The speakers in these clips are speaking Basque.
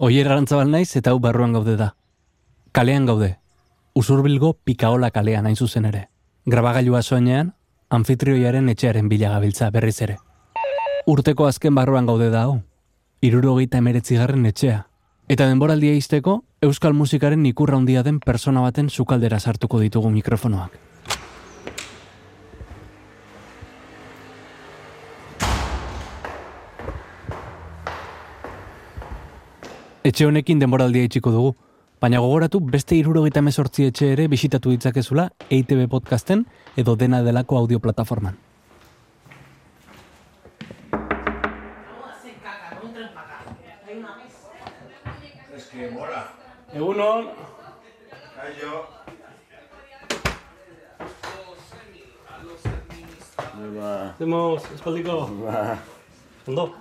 Oier arantzabal naiz eta hau barruan gaude da. Kalean gaude. Usurbilgo pikaola kalean hain zuzen ere. Grabagailua soinean, anfitrioiaren etxearen bilagabiltza berriz ere. Urteko azken barruan gaude da hau. Irurogeita emeretzigarren etxea. Eta denboraldia izteko, euskal musikaren ikurra handia den persona baten sukaldera sartuko ditugu mikrofonoak. Etxe honekin denboraldia itxiko dugu, baina gogoratu beste irurogeita emezortzi etxe ere bisitatu ditzakezula EITB podcasten edo dena delako audio plataforman. Egunon, Kaixo. Ba, Zemos, espaldiko, ba, ondo?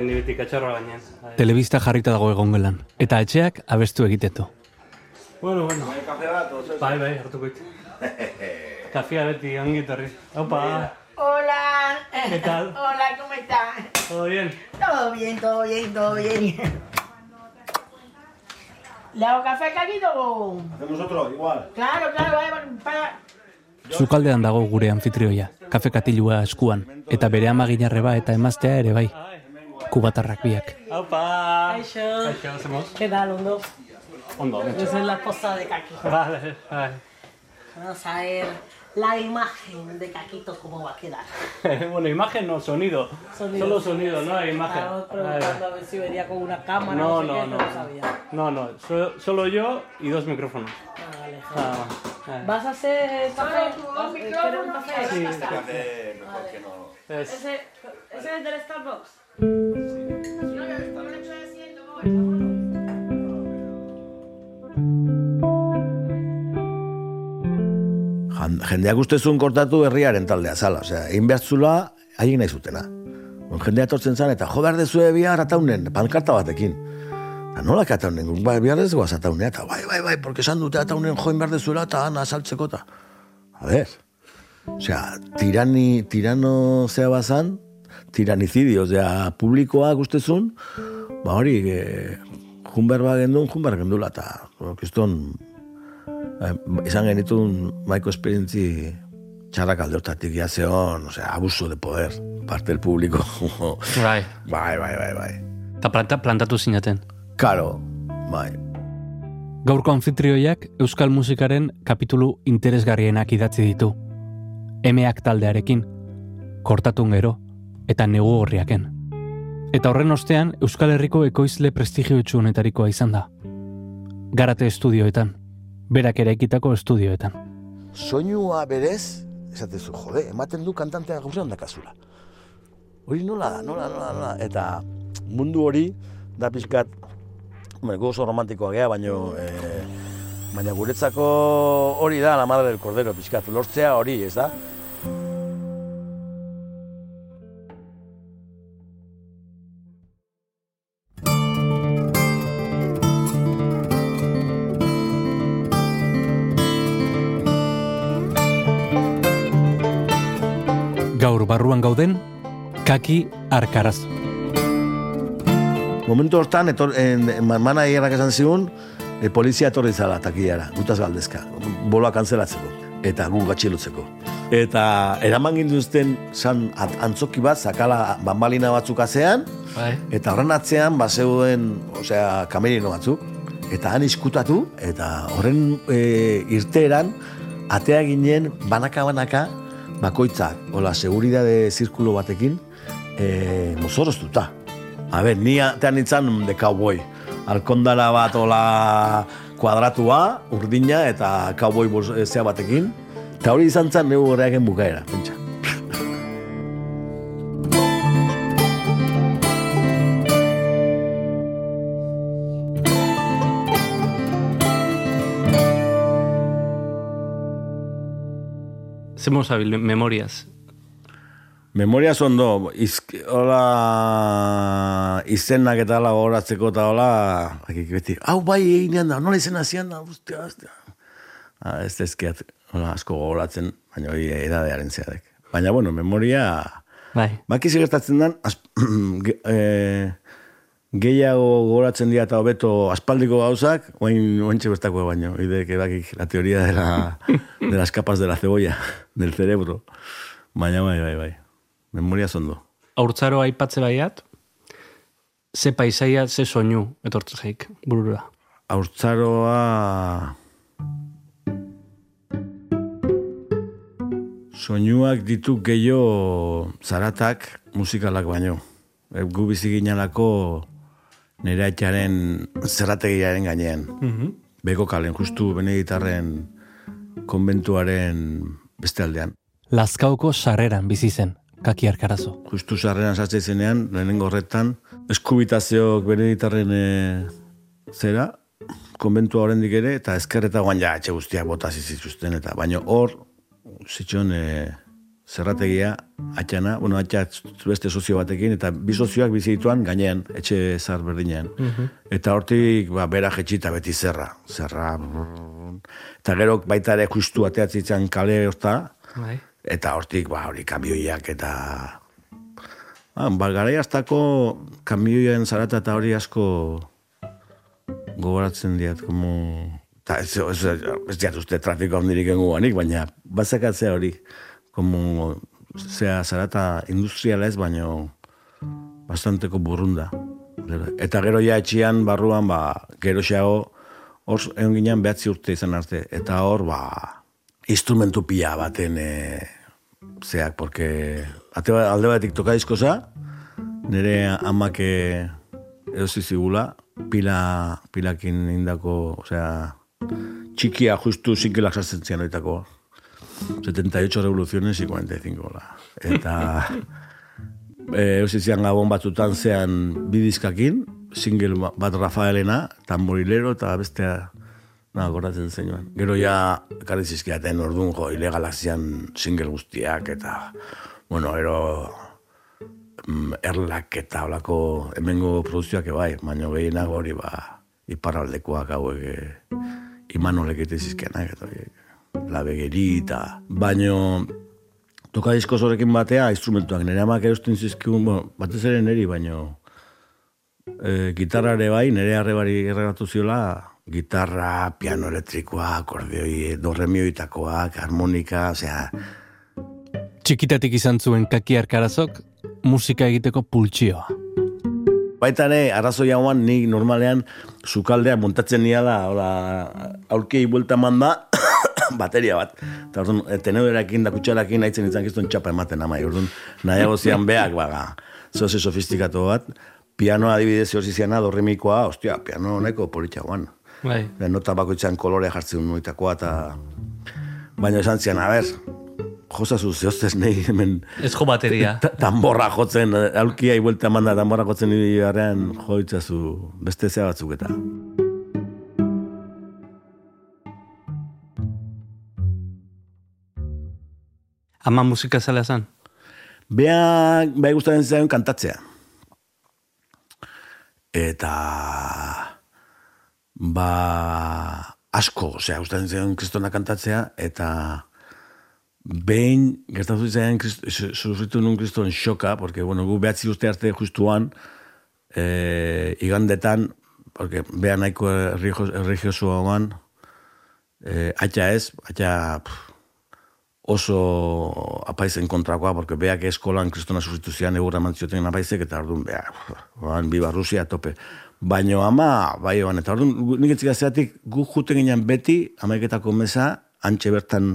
Ni beti katxarra gainean. Telebista jarrita dago egon gelan, eta etxeak abestu egiteto. Bueno, bueno. Kafe bat, oso. Bai, bai, hartuko it. Kafia beti, ongi etorri. Opa, Hola. ¿Qué tal? Hola, ¿cómo estás? todo bien? Todo bien, todo bien, todo bien. ¿Le hago café Caquito? Hacemos otro, igual. Claro, claro, vaya, para. Sukaldean dago gure anfitrioia, kafe katilua eskuan, eta bere amaginarreba eta emaztea ere bai. Kubatarrak biak. Kaixo. Kaixo, zemos? ¿Qué tal, Ondo? Ondo, Yo soy la esposa de Kaki. Vale, vale. Vamos a ver la imagen de Caquito cómo va a quedar. bueno, imagen no, sonido. Sonido. Solo sonido, no hay imagen. Estaba preguntando a ver si venía con una cámara, No, no, sé no, qué, no. no sabía. No, no, so- solo yo y dos micrófonos. Ah, vale, Nada joder. más. Eh. ¿Vas a hacer café? ¿Quieres un café? Sí. Este café mejor que no. Es- ¿Ese, ¿Ese es del Starbucks? Jan- Jendeak ustezun kortatu herriaren taldea zala, osea, egin behar zula, haien nahi zutena. On, jendea etortzen zen, eta jo behar dezue bihar ataunen, pankarta batekin. Eta nola ataunen, guk bai, bihar dezuaz ataunea, eta bai, bai, bai, porque esan dute ataunen join behar dezuela, eta ana saltzeko, eta... A ver, osea, tirani, tirano zea bazan, tiranicidio, osea, publikoak ustezun, ba hori, e, junber ba gendun, junber gendula, eta, bueno, kiston, Eh, izan genitun maiko esperientzi txarrak alde hortatik ja zeon, o sea, abuso de poder, parte del público. Bai. bai, bai, bai, bai. Eta planta, plantatu zinaten. Karo, bai. Gaurko anfitrioiak euskal musikaren kapitulu interesgarrienak idatzi ditu. Emeak taldearekin, kortatun gero, eta negu horriaken. Eta horren ostean, Euskal Herriko ekoizle honetarikoa izan da. Garate estudioetan, berak ere ekitako estudioetan. Soinua berez, esatezu, jode, ematen du kantantea gauzean dakazula. Hori nola nola, nola, nola. Eta mundu hori, da pixkat, gu oso romantikoa gea, baino, e, baina guretzako hori da, la madre del cordero, pixkat, lortzea hori, ez da? Gauden, kaki arkaraz. Momentu hortan, etor, en, mana esan zigun, e, polizia etorri zala takiara, gutaz galdezka, boloa kanzelatzeko, eta gu gatxilotzeko. Eta eraman ginduzten san antzoki bat, zakala bambalina batzuk azean, Bai. eta horren atzean bazeuden, osea, kamerino batzuk, eta han iskutatu, eta horren e, irteeran, atea ginen banaka-banaka, bakoitzak, hola, seguridade zirkulo batekin, e, mozoroztuta. A ber, ni atean nintzen de cowboy. Alkondala bat ola kuadratua, urdina eta cowboy eh, zea batekin. Eta hori izan zen neu horreaken bukaera, pentsa. Zemos habil, memoriaz. Memoria ondo, izk, hola, izenak eta hola gogoratzeko eta hola, akik beti, hau bai eginean da, nola izena zian da, ustia, ustia. Ah, ez ezkiat, hola, asko gogoratzen, baina hori edadearen zeadek. Baina, bueno, memoria, Bai. Baki gertatzen den, az, ge- eh, gehiago goratzen dira eta hobeto aspaldiko gauzak, oain ointxe bertako baino. Ide, que bakik, la teoría de, la, de las capas de la cebolla, del cerebro. Baina, bai, bai, bai. Memoria zondo. Aurtzaro aipatze baiat, ze paisaia, ze soinu, etortze zaik, burura. Aurtzaroa... Soinuak ditu gehiago zaratak musikalak baino. Gu bizi ginalako nire atxaren zerrategiaren gainean. Beko kalen, justu beneditarren konbentuaren beste aldean. Lazkauko sarreran bizi zen, kaki arkarazo. Justu sarreran sartzen zenean, lehenengo horretan, eskubitazioak beneditarren e, zera, konbentua horrendik ere, eta ezkerreta guan ja, etxe guztiak bota zituzten, eta baino hor, zitxon, e, zerrategia, atxana, bueno, atxa beste sozio batekin, eta bi sozioak bizi dituan gainean, etxe zar berdinean. Eta hortik, ba, bera jetxita beti zerra. Zerra, eta gero baita ere justu ateatzitzen kale horta, Bai. eta hortik, ba, hori kamioiak eta... Ba, ba garai hastako kamioien zarata eta hori asko gogoratzen diat, como... Ta, ez, ez, ez diat uste trafiko handirik baina bazakatzea hori, como, zea zarata industriala ez, baino bastanteko burrunda. Eta gero ja etxian barruan, ba, gero xago, hor egon ginen behatzi urte izan arte. Eta hor, ba, instrumentu pila baten e, zeak, porque ate, ba- alde batetik toka diskoza, nire amak eh, erosi zigula, pila, pilakin indako, osea, txikia justu zinkilak sartzen zian horietako. 78 revoluciones y 45 la. Eta eh, eusi zian gabon batzutan zean bidizkakin, single ba- bat Rafaelena, tamborilero eta bestea Na, goratzen zenuen. Gero ja, ekarri zizkiaten orduan, jo, ilegalak zian single guztiak, eta, bueno, gero, mm, erlak eta olako hemengo produzioak bai, baina gehienak hori, ba, iparraldekoak hauek, e, imanolek egite zizkianak, eta horiek, la begeri, eta, baino, toka disko horrekin batea, instrumentuak, nire amak erosten zizkigun, bueno, batez ere niri, baino, e, gitarra ere bai, nire arrebari erregatu ziola, gitarra, piano elektrikoa, akordeoi, dorremioitakoak, harmonika, osea, Txikitatik izan zuen kaki arkarazok, musika egiteko pultsioa. Baita ere, arrazoi hauan, ni normalean sukaldea montatzen niala, hola, aurkei buelta manda, bateria bat. Eta orduan, e, tenederakin da kutsarakin haitzen izan gizton txapa ematen amai. Orduan, nahiago zian beak, baga, zoze sofistikatu bat. Pianoa adibidez hor ziziana, dorremikoa, ostia, piano honeko politxa guan. Bai. Nota bakoitzan kolore jartzen nuitakoa, eta... Baina esan zian, a ber, jozazu zehoztez nahi hemen Ez jo bateria. ta- tambora jotzen, eh, aulkia ibuelta manda tambora jotzen niri garrean joitzazu beste zea batzuk eta. Ama musika zalea zan? Bea, bai gustatzen zaion kantatzea. Eta ba asko, osea, gustatzen zaion kristona kantatzea eta behin gertatu zaion sufritu nun kriston xoka, porque bueno, gu behatzi uste arte justuan eh, igandetan, porque beha nahiko erregiosua oan, eh, atxa ez, atxa pff, oso apaizen kontrakoa, porque beak eskolan kristona sufritu zian egurra mantzioten apaizek, eta orduan, bea, oan, biba Rusia tope. Baino ama, bai oan, eta orduan, nik etzik zeatik, gu juten ginen beti, amaiketako mesa, antxe bertan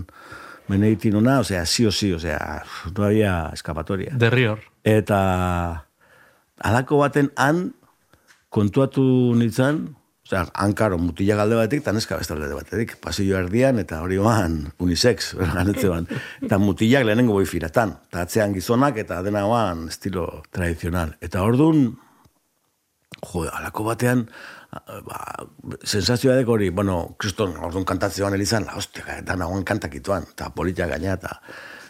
meneitin ona, osea, sí o sí, osea, no había escapatoria. Derrior. Eta alako baten han kontuatu nintzen, osea, hankaro, mutila galde batetik, eta neska beste alde batetik, pasillo erdian, eta hori oan, unisex, ganetze ban. Eta mutilak lehenengo boi firatan, eta atzean gizonak, eta dena oan, estilo tradizional. Eta orduan, jo, alako batean, ba, sensazioa deko hori, bueno, kriston, orduan kantatzean elizan, la hostia, eta nagoen kantakituan, eta politia gaina, eta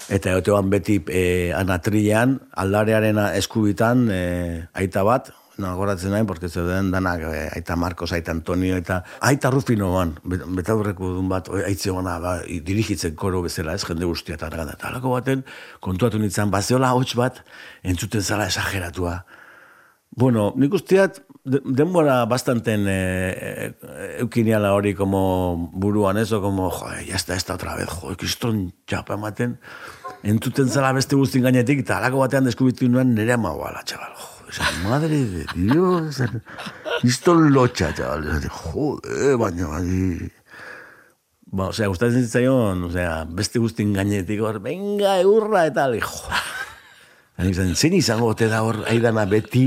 eta egotean beti e, anatrilean, aldarearen eskubitan, e, aita bat, no, goratzen nahi, porque zeuden danak, e, aita Marcos, aita Antonio, eta aita Rufino ban, bet- betaurreko dun bat, aitze gona, ba, dirigitzen koro bezala, ez jende guztia eta argana. Eta halako baten, kontuatu nintzen, bazeola hots bat, entzuten zala esageratua. Bueno, nik usteat, de- denbora bastanten eh, eh, eukiniala hori como buruan eso, como, jo, ya está, esta otra vez, jo, kriston txapa ematen, entzuten zala beste guztin gainetik, eta alako batean deskubitu nuen nire ama bala, txabal, jo, esan, madre de Dios, esan, kriston lotxa, txabal, esan, jode, baina, bai, Ba, osea, gustatzen zitzaion, osea, beste guztin gainetik hor, venga, eurra, eta, ali, jo, Hain zen, izango ote da hor, aidana beti,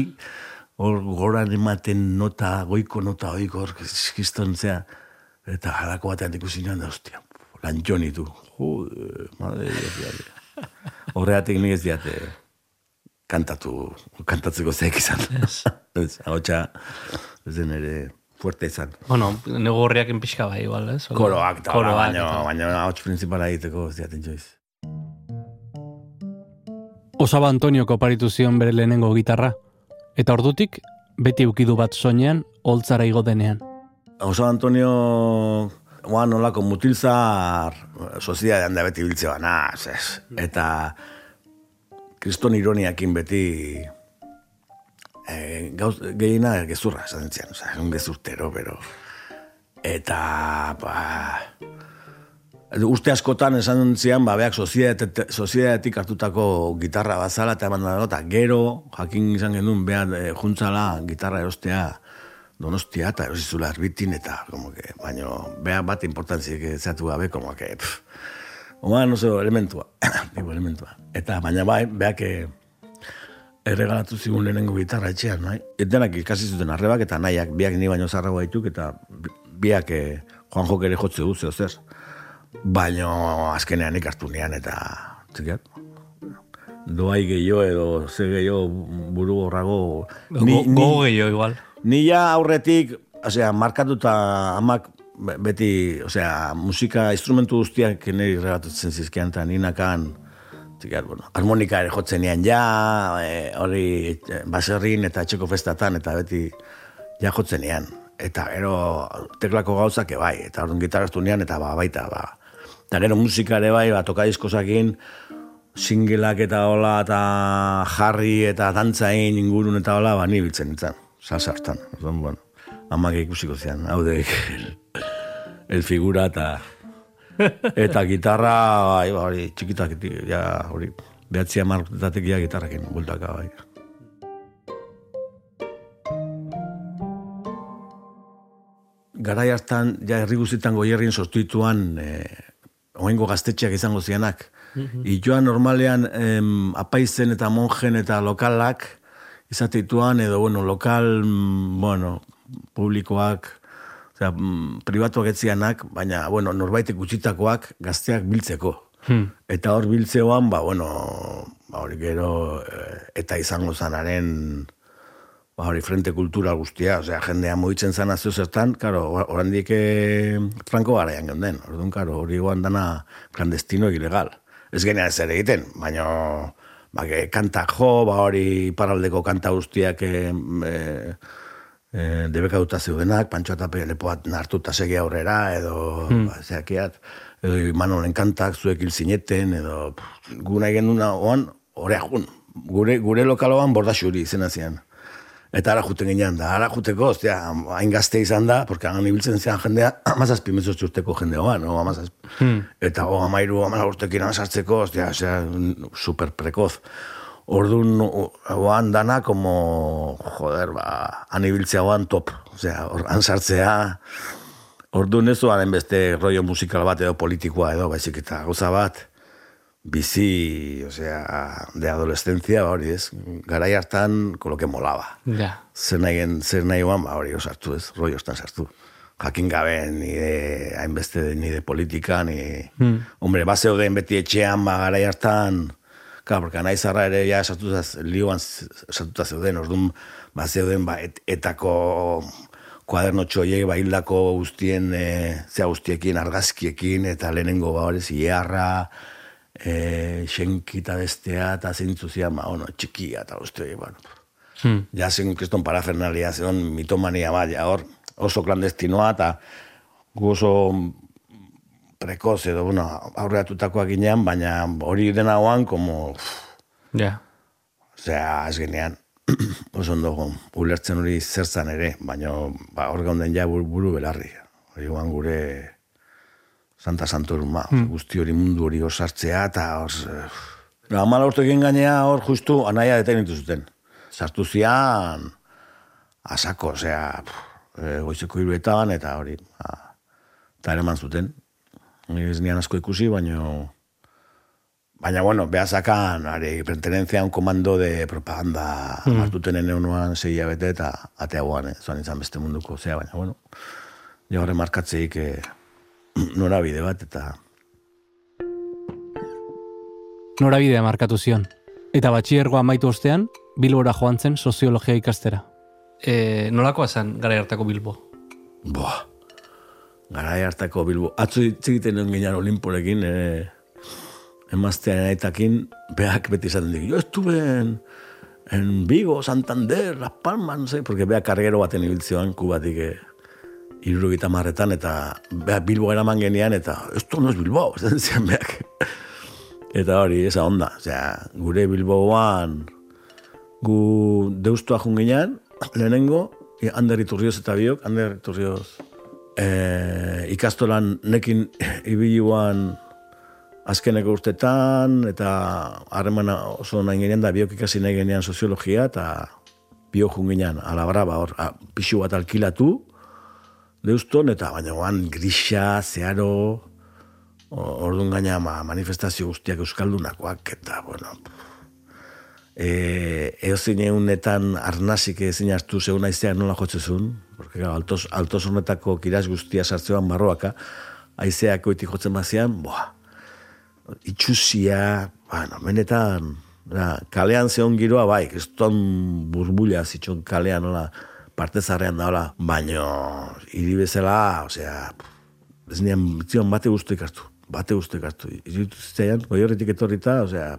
hor goran ematen nota, goiko nota oiko hor, kiston zea, eta halako batean ikusi nioan da, ostia, lantxonitu. Jode, madre. Horregatik nik ez diate kantatu, kantatzeko zeek izan. ez, hau txa, ez den ere fuerte izan. Bueno, nego horriak enpixka bai, igual, ez? Koroak, eta hola, Koroak, baina, eta- baina, hau principala egiteko ez diaten joiz. Osaba Antonio koparitu zion bere lehenengo gitarra. Eta ordutik, beti ukidu bat soinean, holtzara igo denean. Oso Antonio, oan nolako mutilzar, sozidadean da beti biltze bana, ez. Eta kriston ironiakin beti e, gauz, gehiena gezurra, esaten zian, oza, un gezurtero, pero... Eta, ba, uste askotan esan zian, ba, beak sozidadetik hartutako gitarra bazala, eta eman eta gero, jakin izan genuen, behan e, juntzala gitarra erostea, donostia, eta erosizula erbitin, eta, como que, baino, beha bat importantzik zatu gabe, como que, pff, Oman, no sé, elementua, tipo elementua. Eta, baina bai, beak eh, erregalatu zigun lehenengo gitarra etxean, nahi? Etenak ikasi zuten arrebak eta nahiak, biak ni baino zarrago baituk, eta bi- biak eh, Juan Jok ere jotze du, zeo zer. Baino azkenean ikartu nean, eta, txikiat, doai gehiago edo ze gehiago buru horrago. Go- Gogo gehiago, igual. Ni ja aurretik, osea, markatuta amak beti, osea, musika instrumentu guztiak niri regatutzen zizkian, eta ninakan, txikat, bueno, harmonika ere jotzen nian ja, e, hori e, baserrin eta etxeko festatan, eta beti ja jotzen nian. Eta gero teklako gauzak bai, eta orduan gitarraztu nian, eta ba, baita, ba. Eta gero musika ere bai, ba, tokadiskosakin, singelak eta hola, eta jarri eta dantzain ingurun eta hola, ba, ni biltzen nintzen, salsa hartan. Orduan, bueno, amak ikusiko zian, hau el, figura eta eta gitarra, bai, ba, hori, txikitak, ja, hori, behatzi amartatek ja gitarrakin, bultaka, bai. Garai hartan, ja, herri guztietan goierrien sostuituan, eh, oengo gaztetxeak izango zianak. Itoan normalean em, apaizen eta monjen eta lokalak izateituan, edo, bueno, lokal, mm, bueno, publikoak, osea, mm, pribatuak etzianak, baina, bueno, norbaitek gutxitakoak gazteak biltzeko. Eta hor biltzeoan, ba, bueno, ba, hori gero, eh, eta izango zanaren, ba, hori frente kultura guztia, osea, jendea moitzen zan azio zertan, karo, orandik eh, franko garaian geunden, orduan, karo, hori goan dana clandestino ilegal. Ez genean ez ere egiten, baina ba, que kantak jo, ba, hori paraldeko kanta guztiak e, e, e, debekatuta zeudenak, pantxo eta lepoat nartuta segi aurrera, edo, hmm. ba, zeakiat, edo Manolen kantak zuek hil zineten, edo pff, gu nahi genduna oan, oreajun, gure, gure lokaloan bordaxuri izena zian. Eta ara juten ginean da, ara juteko, ostia, hain gazte izan da, porque han ibiltzen zean jendea, amazazpi mezotzi urteko jendea, no, amazazpi. Eta o, amairu, amala urtekin amazartzeko, ostia, osea, super prekoz. Orduan, oan dana, como, joder, ba, han ibiltzea oan top. Osea, or, han sartzea, orduan ez oan beste rollo musikal bat edo politikoa edo, baizik eta gauza bat, bizi, osea, de adolescencia, ba, hori ez, garai hartan, con lo que molaba. Ja. Zer nahi, zer nahi oan, ba, hori osartu ez, rollo ostan sartu. Jakin gabe, ni de, hainbeste, ni de politika, ni... Hombre, ba zeuden beti etxean, ba, garai hartan, Claro, porque nahi zarra ere ja sartuta, lioan sartuta zeuden, orduan, ba zeuden, ba, et, etako kuaderno txoiek, ba, hildako guztien, e, zea guztiekin, argazkiekin, eta lehenengo, ba, hori, ziarra, e, xenkita bestea, eta zeintzu zian, ba, ono, txikia, eta uste, bueno, Hmm. ja zen kriston parafernalia, zen mitomania bat, ja, hor, oso klandestinoa, eta gu oso prekoz edo, bueno, aurreatutakoak ginean, baina hori dena oan, como, Ja. osea, ez genean, oso ondo ulertzen hori zertzan ere, baina ba, hor gaunden ja buru, belarri. Hori guan gure Santa Santorum, ba, guzti hori mundu hori osartzea, eta os... No, amala urte egin gainea hor justu anaia detenitu zuten. Sartu zian asako, osea, e, goizeko hiruetan, eta hori, ba, eta ere zuten. Ni ez nian asko ikusi, baina Baina, bueno, behazakan, ari, pertenencia a un komando de propaganda mm. hartuten eneunuan segia bete eta atea guan, eh? zoan izan beste munduko, zea, baina, bueno, jagore markatzeik eh, norabide bat, eta... Norabidea markatu zion. Eta batxiergoa amaitu ostean, Bilbora joan zen soziologia ikastera. E, nolakoa zen gara hartako Bilbo? Boa, gara hartako Bilbo. Atzu txikiten ginean olimporekin, eh, emaztean aitakin, behak beti izaten dik, jo estu ben, en Vigo, Santander, Las Palmas, no sé, porque behak kargero baten ibiltzioan, kubatik eh, irurugita marretan, eta behak Bilbo eraman genian, eta esto no es Bilbo, zen zian behak. Eta hori, esa onda, osea, gure Bilboan, gu deustua junginan, lehenengo, Ander Iturrioz eta biok, Ander Iturrioz, eh, ikastolan nekin ibiluan azkeneko urtetan, eta harremana oso nahi genean da biok ikasi nahi genean soziologia, eta bio junginan, alabraba hor, pixu bat alkilatu, deuston, eta baina guan grisa, zeharo, orduan gaina ma, manifestazio guztiak euskaldunakoak, eta, bueno, e, eozin egunetan arnazik ezin hartu zeuna izeak nola jotzezun, porque altos, altos honetako kiraz guztia sartzean barroaka, aizeak oitik jotzen bazian, boa, itxusia, bueno, menetan, da, kalean zeon giroa bai, kriston burbulia zitxon kalean, nola, parte zarrean da, hola, baino, hiri bezala, osea, ez nian, zion bate guztu ikartu, bate guztu ikartu, iritu zitean, goi horretik etorrita, osea,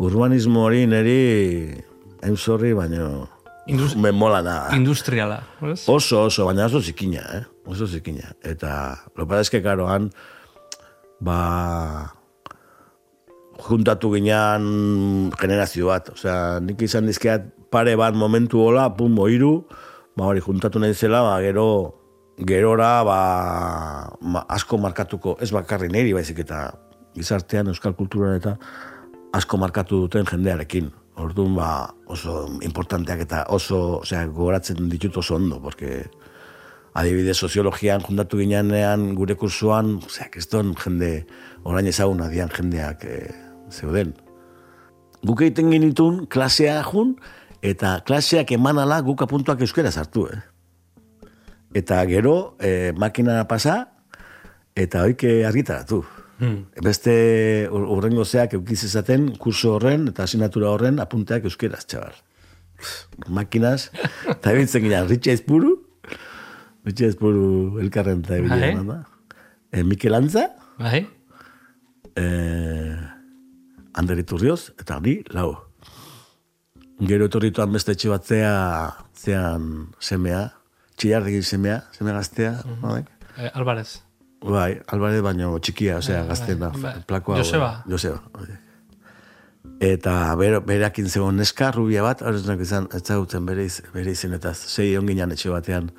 urbanismo hori neri, hain zorri, baino, Indust me mola da. Industriala. Oso, oso, baina oso zikina, eh? Oso zikina. Eta, lo para eske, karo, han, ba, juntatu ginean generazio bat. Osea, nik izan dizkeat pare bat momentu hola, pum, oiru, ba, hori juntatu nahi zela, ba, gero, gerora, ba, asko markatuko, ez bakarri niri baizik eta gizartean, euskal kulturan eta asko markatu duten jendearekin. Orduan, ba, oso importanteak eta oso, osea, gogoratzen ditut oso ondo, porque adibide soziologian juntatu ginean gure kursuan, ozea, keston jende, orain ezagun adian jendeak e, zeuden. Guk egiten genitun klasea jun, eta klaseak emanala guk apuntuak euskera sartu, eh? Eta gero, e, makina pasa, eta hoike argitaratu. Hmm. Beste urrengo zeak eukiz ezaten, kurso horren eta asinatura horren apunteak euskeraz, txabar. Makinaz, eta bintzen gina, ritxa izpuru, Bitxe ez buru elkarren eta ebile bai. E, Mikel Antza. Bai. E, Ander Iturrioz, eta ni, lau. Gero etorrituan beste etxe batzea, zean semea, txillardegi semea, semea gaztea. Mm -hmm. Alvarez. Bai, Alvarez baino txikia, osea, bai, gaztena. Bai. Plakoa. Joseba. Joseba. Eta ber, berakin zegoen neska, rubia bat, hori izan, ez zagutzen bere, bere izenetaz, zei onginan etxe batean,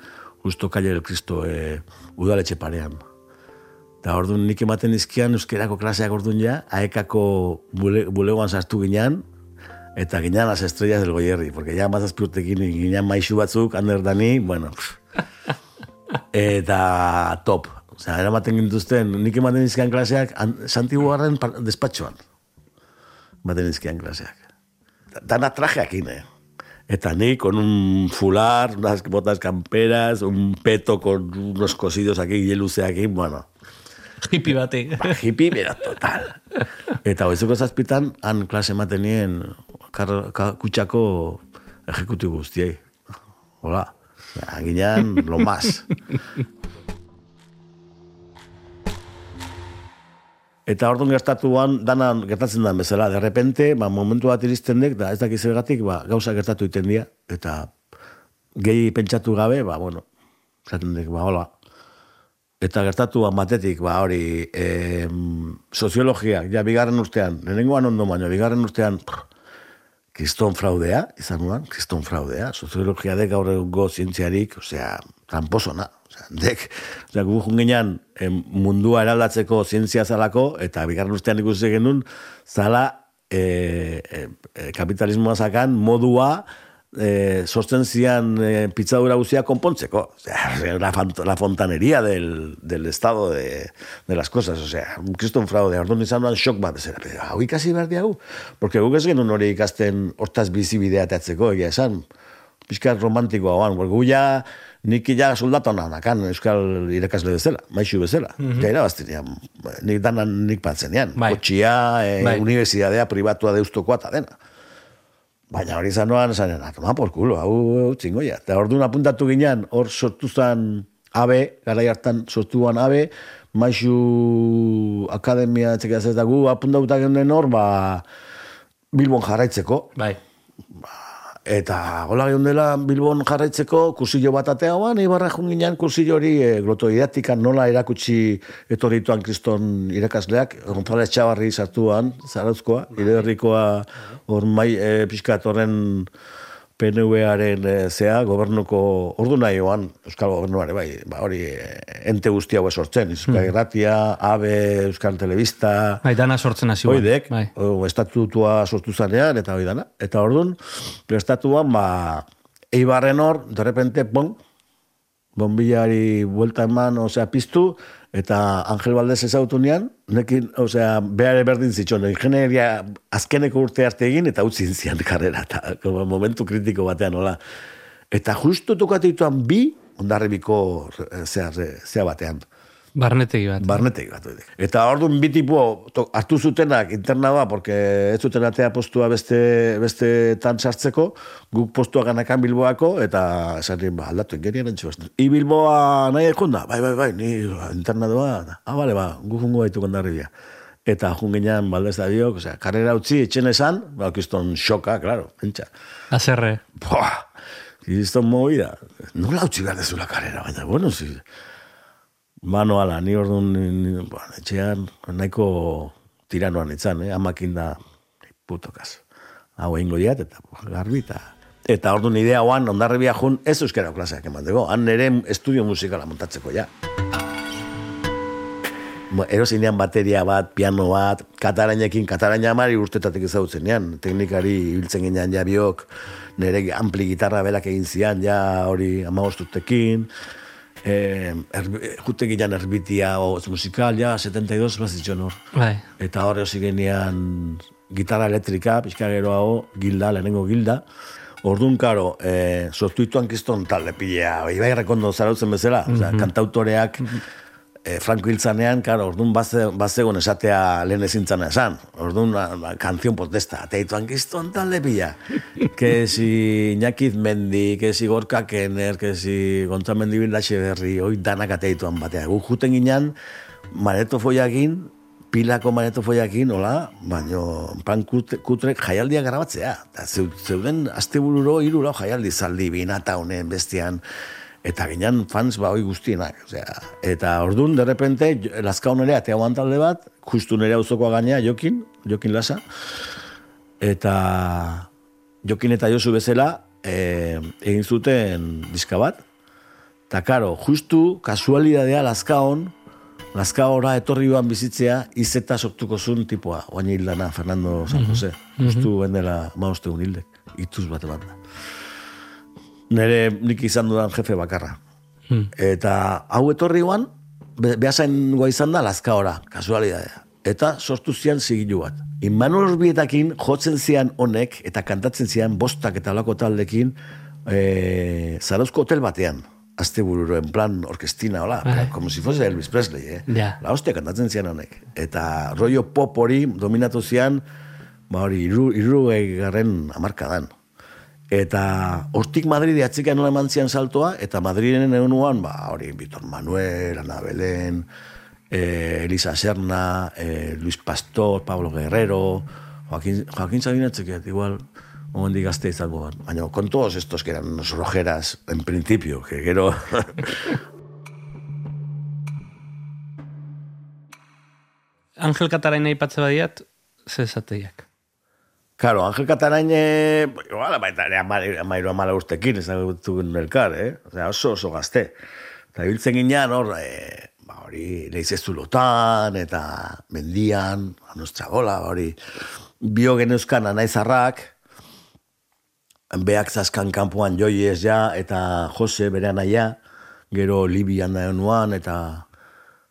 justo Calle del Cristo e, udaletxe parean. Eta orduan nik ematen izkian euskerako klaseak orduan ja, aekako bule, bulegoan sartu ginean, eta ginean las estrellas del goierri, porque ja mazazpiurtekin ginean maixu batzuk, ander dani, bueno, eta top. Osea, eramaten gintuzten, nik ematen izkian klaseak Santiago garren despatxoan. Ematen izkian klaseak. Dana trajeak ine. Eta ni con un fular, unas botas camperas, un peto con unos cosidos aquí, y luce aquí, bueno. Hippie bate. Ba, hippie, mira, total. Eta hoizuko zazpitan, han klase matenien kutsako ejecutibo guztiei. Hola. Ginean, lo más. Eta orduan gertatuan, dana gertatzen da bezala, de repente, ba, momentu bat iristen dek, da ez dakiz egatik, ba, gauza gertatu iten dira, eta gehi pentsatu gabe, ba, bueno, zaten dek, ba, hola. Eta gertatu batetik, ba, hori, e, soziologia, ja, bigarren urtean, lehenengoan ondo baino, bigarren urtean, prr, kriston fraudea, izan nuan, kriston fraudea, soziologia dek gaur egungo zientziarik, osea, tramposona, dek, osea, gu junginan mundua eraldatzeko zientzia zalako, eta bigarren ustean ikusi genuen, zala e, e, e, kapitalismoa zakan modua, eh, sortzen zian eh, pitzadura guzia konpontzeko. O sea, la, la fontanería del, del estado de, de las cosas. O sea, un kriston fraude. Orduan izan duan shock bat. Zera, hau ikasi behar diagu. Porque guk ez genuen hori ikasten hortaz bizibidea teatzeko, egia esan. Piskat romantikoa. Porque gu ja, nik ja soldatu nakan, euskal irakasle bezala, maixu bezala. Mm -hmm. Baztinean, nik danan nik patzenean. Bai. Kotxia, eh, Bai. universidadea, privatua deustokoa eta dena. Baina hori zanoan, zanen, atoma por culo, hau, hau txingoia. Eta orduan apuntatu ginean, hor sortu zan abe, garai hartan sortuan abe, maixu akademia txekea ez da gu, apuntatuta genen hor, ba, Bilbon jarraitzeko. Bai. Eta gola gehiun dela Bilbon jarraitzeko kursillo bat ateagoan, ibarra jun ginean kursillo hori e, glotodidaktikan nola erakutsi etorrituan kriston irakasleak, González Txabarri sartuan, zarauzkoa, iderrikoa hor mai e, pixkat horren PNV-aren e, zea, gobernuko ordu nahi oan, Euskal Gobernuare, bai, ba, hori e, ente guzti hau sortzen, Euskal Irratia, ABE, Euskal Telebista, Bai, dana sortzen hasi. Oidek, Bai. o, estatutua sortu zanean, eta hoi dana. Eta orduan, estatuan, ba, eibarren hor, de repente, bon, bombillari buelta eman, osea, piztu, eta Angel Valdez ezautu nian, nekin, osea, behar berdin zitxon, ingenieria azkeneko urte arte egin, eta utzi zian karrera, eta momentu kritiko batean, hola. Eta justu tokatituan bi, ondarribiko eh, zea, zea batean. Barnetegi bat. Barnetegi bat. Eta orduan bi tipo hartu zutenak interna ba, porque ez zuten atea postua beste, beste tan sartzeko, guk postua ganakan Bilboako, eta esan nien, ba, aldatu ingerian entzu bastu. I Bilboa nahi ekunda? Bai, bai, bai, ni interna doa. Ah, bale, ba, gu jungo baitu kondarribia. Eta jun ginean baldez da diok, osea, karrera utzi, etxen esan, ba, kiston xoka, claro, pentsa. Azerre. Buah, kiston movida. Nola utzi behar dezula karrera, baina, bueno, si, manuala, ni orduan, ni, bueno, etxean, nahiko tiranoan itzan, eh? amakin da, puto kaso. Hau egingo diat, eta garbi, eta Eta orduan idea oan, ondarribia jun, ez euskara klaseak emateko. Han nire estudio musikala montatzeko, ja. Bo, Erozinean bateria bat, piano bat, katarainekin, kataraina amari urtetatik ezagutzen ean. Teknikari ibiltzen ginean ja biok, nire ampli gitarra belak egin zian, ja hori amagostutekin. Eh, erbi, jute ginean erbitia o musikal, ja, 72 bazitzen hor. Bai. Eta horre hasi genian gitarra elektrika, pixka geroago, gilda, lehenengo gilda. Orduan, karo, eh, sortuituan kiston talde pilea, ibai rekondo zarautzen bezala, osea, kantautoreak, eh, Franco Hiltzanean, karo, orduan baze, bazegon esatea lehen ezintzana esan. Orduan, ba, ba, kanzion protesta, ateituan kiston talde pila. que si Iñakiz Mendi, que si Gorka Kenner, que si Gontza Mendi Bilaxe Berri, hoi danak ateituan batea. Gu juten ginean, mareto foiakin, pilako mareto foiakin, hola, baino, pan kutre, kutrek jaialdia grabatzea. Zeuden astebururo irura jaialdi zaldi binata honen bestian, eta ginean fans ba hoi guztienak. Osea, eta ordun de repente, lazkaun ere atea talde bat, justu nire auzokoa gainea, Jokin, Jokin Lasa, eta Jokin eta Josu bezala e, egin zuten diska bat. Eta karo, justu kasualidadea lazkaon, lazkaora etorri joan bizitzea, izeta sortuko zuen tipoa, oain hildana Fernando San Jose. Justu bendela maoste un hildek, ituz bat eman da. Nere nik izan dudan jefe bakarra. Eta hau etorri joan, be, behasain goa izan da lazkaora, kasualidadea. Eta sortu zian zigilu bat. Inmanuel Orbietakin jotzen zian honek eta kantatzen zian bostak eta lako taldekin e, Zarauzko hotel batean. Azte bururo, en plan orkestina, hola, Bai. como si fuese Elvis Presley, eh? Ja. La hostia kantatzen zian honek. Eta rollo pop hori dominatu zian, ba hori, iru, iru garren amarkadan. Eta hortik Madridi atzikan nola eman zian saltoa, eta Madriden egunuan, ba, hori, Vitor Manuel, Ana Belén, eh, Elisa Serna, eh, Luis Pastor, Pablo Guerrero, Joaquín, Joaquín Sabina txekiat, igual, momendik gazte izango ban. Baina, con todos estos que eran unos rojeras, en principio, que gero... Angel Kataraina aipatze badiat, ze esateiak. Karo, Angel Katarain, e, igual, baita ere amairu amairu amala ustekin, ezagutu elkar, eh? Osea, oso oso gazte. Eta biltzen ginean, hor, e, ba, hori, leiz ez eta mendian, anustra gola, hori, bio genuzkan anaizarrak, beak zaskan kanpoan joiez ja, eta Jose bere anaia, gero Libian da nuan, eta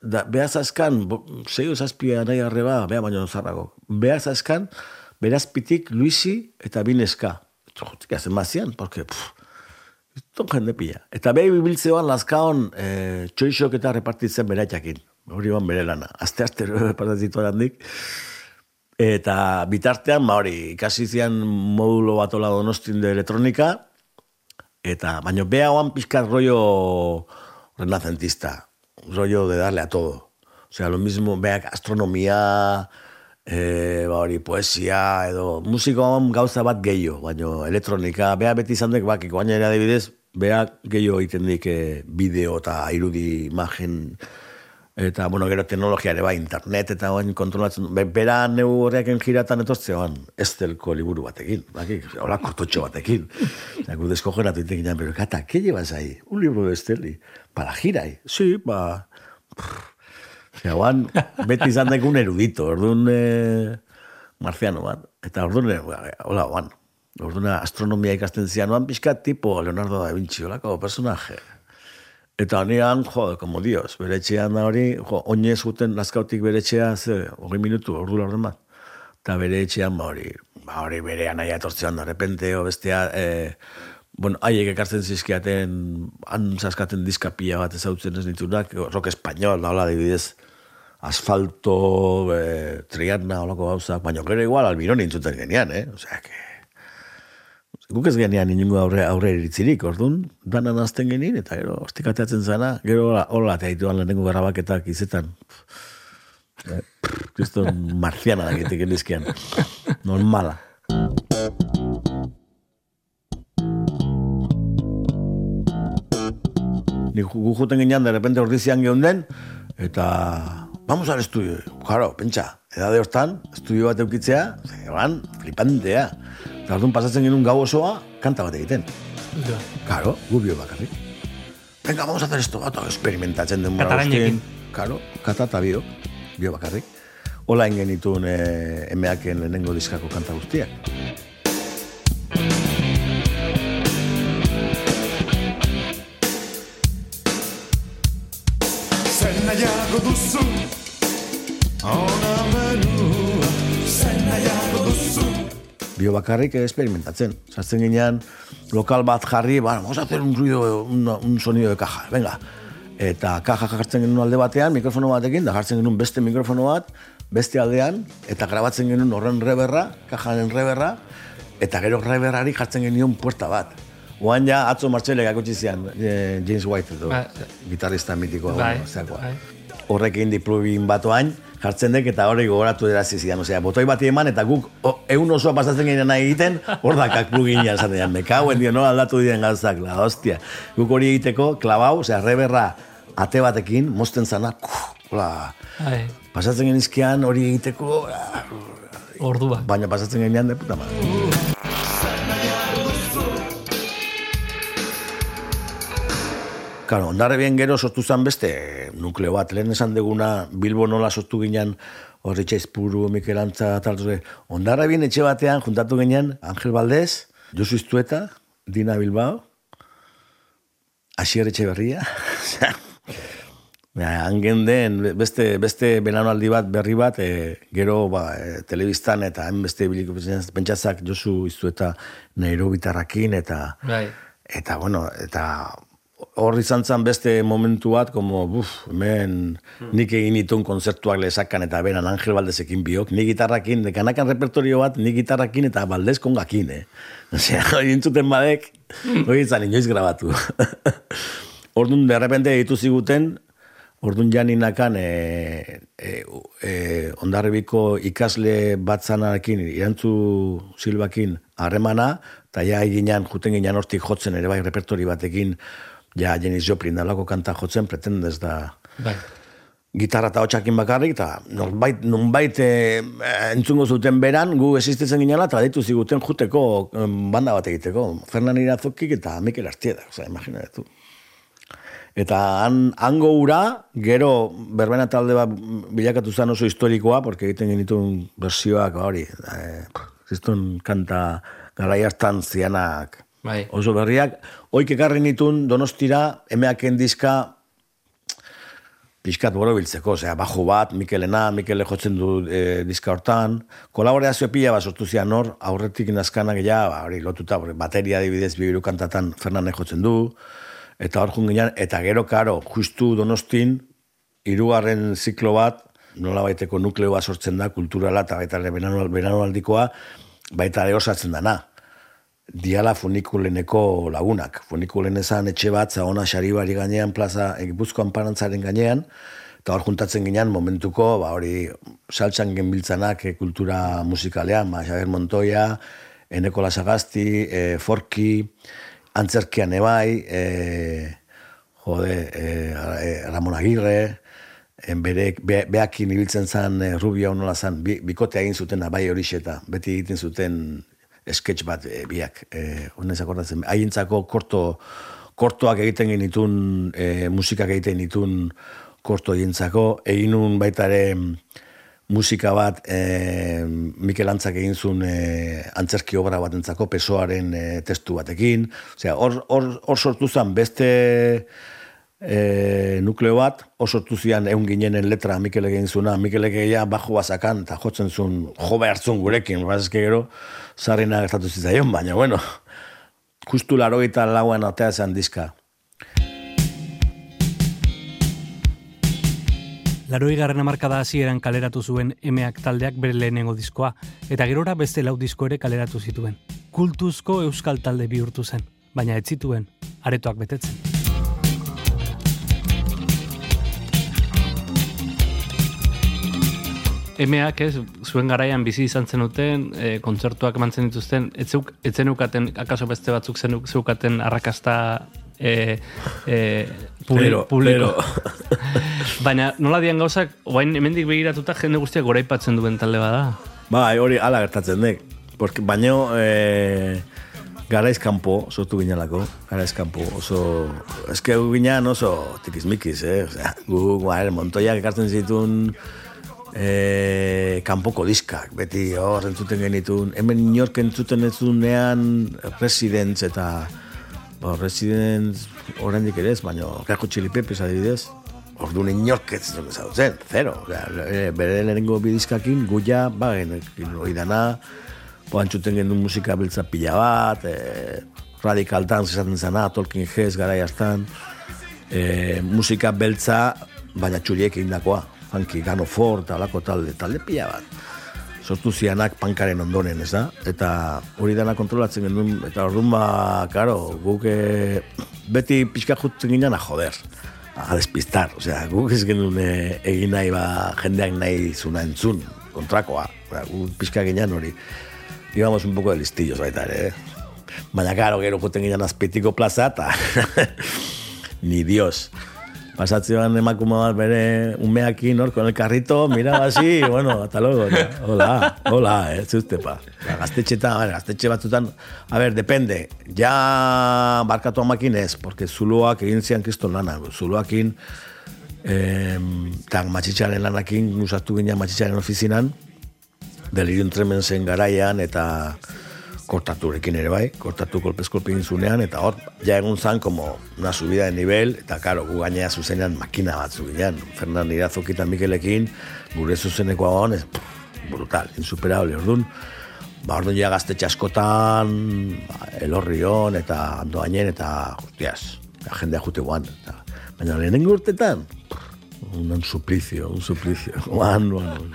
da, beha zaskan, zeio zazpia nahi arreba, beha baino zarrago, beha zaskan, berazpitik Luisi eta Bineska. Jotik hazen mazian, porque, pff, Ton jende pila. Eta behi bibiltzeoan lazkaon e, txoixok eta repartitzen beratxakin. Hori ban bere lana. Azte repartizitu handik. Eta bitartean, ba hori, ikasi zian modulo bat ola donostin de elektronika. Eta, baina beha oan pizkat rollo renacentista. Rollo de darle a todo. O sea, lo mismo, beha astronomia, e, ba hori, poesia, edo musikoan gauza bat gehiago, baina elektronika, beha beti izan dek, bakiko, baina ere adibidez, beha gehiago egiten dik e, bideo eta irudi imagen, eta, bueno, gero teknologia ere, ba, internet eta oain kontrolatzen, be, bera neu horrekin giratan etortzean, estelko liburu batekin, bakik, hola kototxo batekin. Eta gu deskogeratu itekin, pero kata, ¿qué llevas ahí? Un libro de Esteli. Para girai. Sí, ba... Osea, oan, beti izan dekun erudito, orduan e, marziano bat. Eta orduan, e, hola, oan, orduan astronomia ikasten zian, oan pixka tipo Leonardo da Vinci, holako personaje. Eta honean, jo, como dios, bere etxean da hori, jo, oinez guten lazkautik bere etxea, ze, hori minutu, ordu laurden bat. Eta bere etxean, ba hori, ba hori bere anaia etortzean, de repente, o bestea, e, bueno, haiek ekartzen zizkiaten, han zaskaten diskapia bat ezautzen ez nitunak, rock español, da hola, dibidez, asfalto, e, triadna, holako gauzak, baina gero igual albironi intzuten genian, eh? Osea, que... Guk ez genian inungo aurre, aurre eritzirik, orduan, danan azten genin, eta gero, ostikateatzen zana, gero hola, hola teaituan lehenengo garrabaketak izetan. Kriston marziana da gitek elizkian. Normala. Ni gu juten ginean, de repente ordizian geunden, eta vamos al estudio. Claro, pentsa, edade hortan, estudio bat eukitzea, zeban, flipantea. Eta orduan pasatzen genuen gau osoa, kanta bat egiten. Ja. Claro, gu bio bakarrik. Venga, vamos a hacer esto, bato, experimentatzen den Katalainekin. Claro, kata eta bio, bio bakarrik. Ola ingen itun e, emeaken lehenengo diskako kanta guztiak. Duzu Ona menua Zen nahiago duzu bio bakarrik experimentatzen. Sartzen ginean, lokal bat jarri, bueno, vamos a hacer un ruido, un, un sonido de caja, venga. Eta caja jartzen genuen alde batean, mikrofono batekin, da jartzen genuen beste mikrofono bat, beste aldean, eta grabatzen genuen horren reberra, kajaren reberra, eta gero reberrari jartzen genuen puerta bat. Oan ja, atzo martxelek akutsi zian, eh, James White edo, Ba, gitarrista mitikoa, bai, zeakoa. bai. Horrekin di plugin batoain, jartzen dek eta hori gogoratu erazi zidan. Osea, botoi bati eman eta guk o, egun osoa pasatzen ginen nahi egiten, hor dakak plugina esaten dian. Me cago en dio, no aldatu diren gauzak, la hostia. Guk hori egiteko, klabau, osea, reberra ate batekin, mosten zana, hola, pasatzen genizkian hori egiteko, ah, ordua. baina pasatzen genean de puta madre. Claro, ondarre bien gero sortu zen beste nukleo bat, lehen esan deguna Bilbo nola sortu ginen horri txaizpuru, Mikel Antza, tal, zure. ondarre bien etxe batean juntatu ginen Angel Valdez, Josu Iztueta, Dina Bilbao, Asier Etxeberria, hangen den, beste, beste benanoaldi bat, berri bat, e, gero ba, e, telebistan eta hain beste biliko pentsatzak Josu iztu eta Nairobi bitarrakin eta Bai. eta bueno, eta hor izan zen beste momentu bat, como, buf, hemen nik egin itun konzertuak lezakan eta beran Angel Baldezekin biok, ni gitarrakin, dekanakan repertorio bat, ni gitarrakin eta Baldez kongakin, eh? Osea, hori intzuten badek, hori izan inoiz grabatu. Orduan, de repente ditu ziguten, Orduan janinakan e, e, e, ondarribiko ikasle batzanarekin, irantzu silbakin harremana, eta ja eginan, juten ginen hortik jotzen ere bai repertori batekin, ja Janis Joplin dalako kanta jotzen, pretendez da. Bai. gitarra eta hotxakin bakarrik, eta nonbait, nonbait e, entzungo zuten beran, gu existitzen ginela, eta ditu ziguten juteko banda bat egiteko. Fernan Irazokik eta Mikel Artieda, oza, imaginatu. Eta han, hango ura, gero berbena talde bat bilakatu zen oso historikoa, porque egiten genituen versioak hori, e, ziztun kanta garaiastan zianak Bai. oso berriak. Oik ekarri nitun donostira, emeaken diska pixkat boro biltzeko, osea, bajo bat, Mikelena, Mikele jotzen du e, diska hortan, kolaborazio pila bat sortu zian hor, aurretik nazkanak ja, ba, hori lotuta, hori, bateria adibidez bibiru kantatan Fernandez jotzen du, eta hor jun ginean, eta gero karo, justu donostin, hirugarren ziklo bat, nola baiteko nukleo bat sortzen da, kulturala eta baita beranoaldikoa, baita osatzen dana. Diala funikuleneko lagunak. Funikulen esan etxe bat, zagona xaribari gainean, plaza, egipuzkoan parantzaren gainean, eta hor juntatzen ginean momentuko, ba hori, saltsan genbiltzanak eh, kultura musikalean, ba, Xaber Montoya, Eneko Lasagasti, eh, Forki, Antzerkian ebai, eh, jode, eh, Ramon Agirre, en berek, be, beakin ibiltzen zen Rubio nola zen, bi, bikote egin zuten bai horixe eta beti egiten zuten sketch bat eh, biak, eh, honez akordatzen, haientzako korto, kortoak egiten genitun, eh, musikak egiten genitun korto haientzako, egin nun baita ere mm, musika bat eh, Mikel Antzak egin zuen eh, antzerki obra batentzako pesoaren eh, testu batekin. Osea, hor, hor, hor sortu zen beste e, nukleo bat, oso sortu zian egun ginenen letra Mikel egin zuna, Mikel egia bajo bazakan, eta jotzen zuen jo behartzun gurekin, bazke gero, zarrina gertatu zitzaion, baina bueno, justu laro eta lauan atea zen diska. Laroi garren amarkada hasieran kaleratu zuen emeak taldeak bere lehenengo diskoa, eta gerora beste lau disko ere kaleratu zituen. Kultuzko euskal talde bihurtu zen, baina ez zituen, aretoak betetzen. Emeak ez, zuen garaian bizi izan zenuten, e, kontzertuak emantzen dituzten, ez zeuk- ez zenukaten, akaso beste batzuk zenuk, zeukaten arrakasta e, e, publi, Pero, publiko. Baina nola dian gauzak, oain hemendik begiratuta jende guztiak goraipatzen duen talde bada. Bai, hori ala gertatzen dek. Porque, baino, e, garaiz kanpo, sortu ginelako, garaiz kanpo, oso, eske gu ginean oso tikizmikiz, eh? Osea, gu, guare, montoiak ekartzen zituen e, kanpoko diskak, beti hor entzuten genitun, hemen inork entzuten ez dunean Residents eta Ba, Residents oraindik ere ez, baina Kajo Chili Peppers adibidez. Orduan inork ez zuen ezagutzen, zero. Osea, e, bere lehenengo bidizkakin, guia, ba, genekin hori dana, po antzuten genuen musika biltza pila bat, e, Radical Dance esaten zana, Tolkien Heads garai hartan, e, musika beltza, baina txuriek egindakoa, funky, Gano Ford, talako talde, talde pila bat sortu zianak pankaren ondoren, ez da? Eta hori dana kontrolatzen genuen, eta orduan ba, karo, guk eh, beti pixka jutzen ginen joder, a despistar, osea, guk ez genuen eh, egin nahi ba, jendeak nahi zuna entzun, kontrakoa, guk pixka ginen hori, íbamos un poco de listillos baita ere, eh? Baina, karo, gero juten ginen azpitiko plaza, eta ni dios. Pasatzean emakume bat bere umeakin hor, con el carrito, mira así, bueno, hasta luego. ¿no? Hola, hola, eh, zuzte pa. Ba, Gaztetxetan, a ver, gaztetxe batzutan, a ver, depende, ja barkatu amakin ez, porque zuloak egin zian kriston lana, zuloakin, eh, eta matxitxaren lanakin, usatu ginen matxitxaren ofizinan, delirium tremensen garaian, eta kortaturekin ere bai, kortatu kolpez kolpe egin zunean, eta hor, ja egun zan, como una subida de nivel, eta karo, gu gainea zuzenean makina batzu ginean, Fernan Irazoki eta Mikelekin, gure zuzeneko hon, ez, brutal, insuperable, orduan, ba, orduan ja gaztetxe askotan, ba, elorrion, eta andoainen, eta, hostias, jendea jute guan, eta, baina lehenengo urtetan, un, suplicio, un suplicio, guan, guan,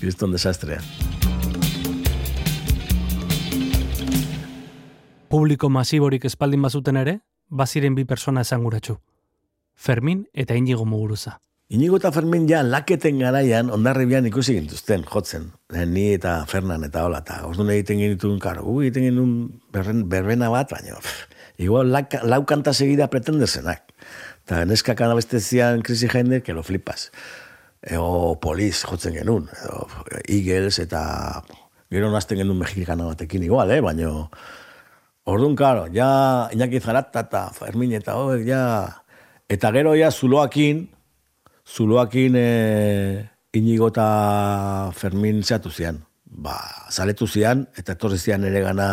kriston desastrea. Publiko masiborik espaldin bazuten ere, baziren bi persona esanguratsu. Fermin eta Inigo Muguruza. Inigo eta Fermin ja laketen garaian ondarribian ikusi gintuzten, jotzen. Eh, Ni eta Fernan eta hola, eta orduan egiten genituen, karo, gu egiten genuen berren, berbena bat, baina, igual laka, lau kanta segida pretenderzenak. Eta neskak beste zian krisi jende, que lo flipas. ego poliz jotzen genuen, edo Eagles eta gero nazten genuen mexikana batekin igual, eh? baina orduan, karo, ja Iñaki Zarata eta Fermin eta hori, ja, eta gero ja zuloakin, zuloakin e, Inigo eta Fermin zehatu zian. Ba, zaletu zian, eta etorri zian ere gana,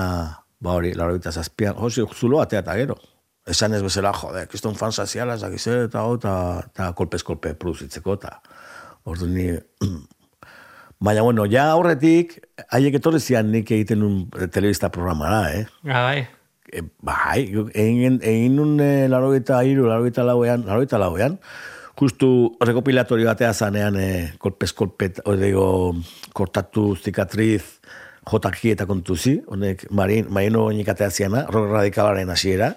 ba hori, laro eta zazpian, hozi, zuloa atea eta gero. Esan ez bezala, jode, kiston fan saziala, zakize, eta hau, eta, eta kolpez-kolpe produzitzeko, eta ordu ni... Baina, bueno, ja aurretik, haiek etorri zian nik egiten un eh, telebista programara, eh? Ah, bai. E, bai, egin, egin un e, laro eta iru, laro eta lauean, laro eta lauean, justu rekopilatorio batea zanean e, kolpez kolpet, digo, kortatu zikatriz, jotaki eta kontuzi, honek marin, marino nikatea ziana, rock radikalaren hasiera,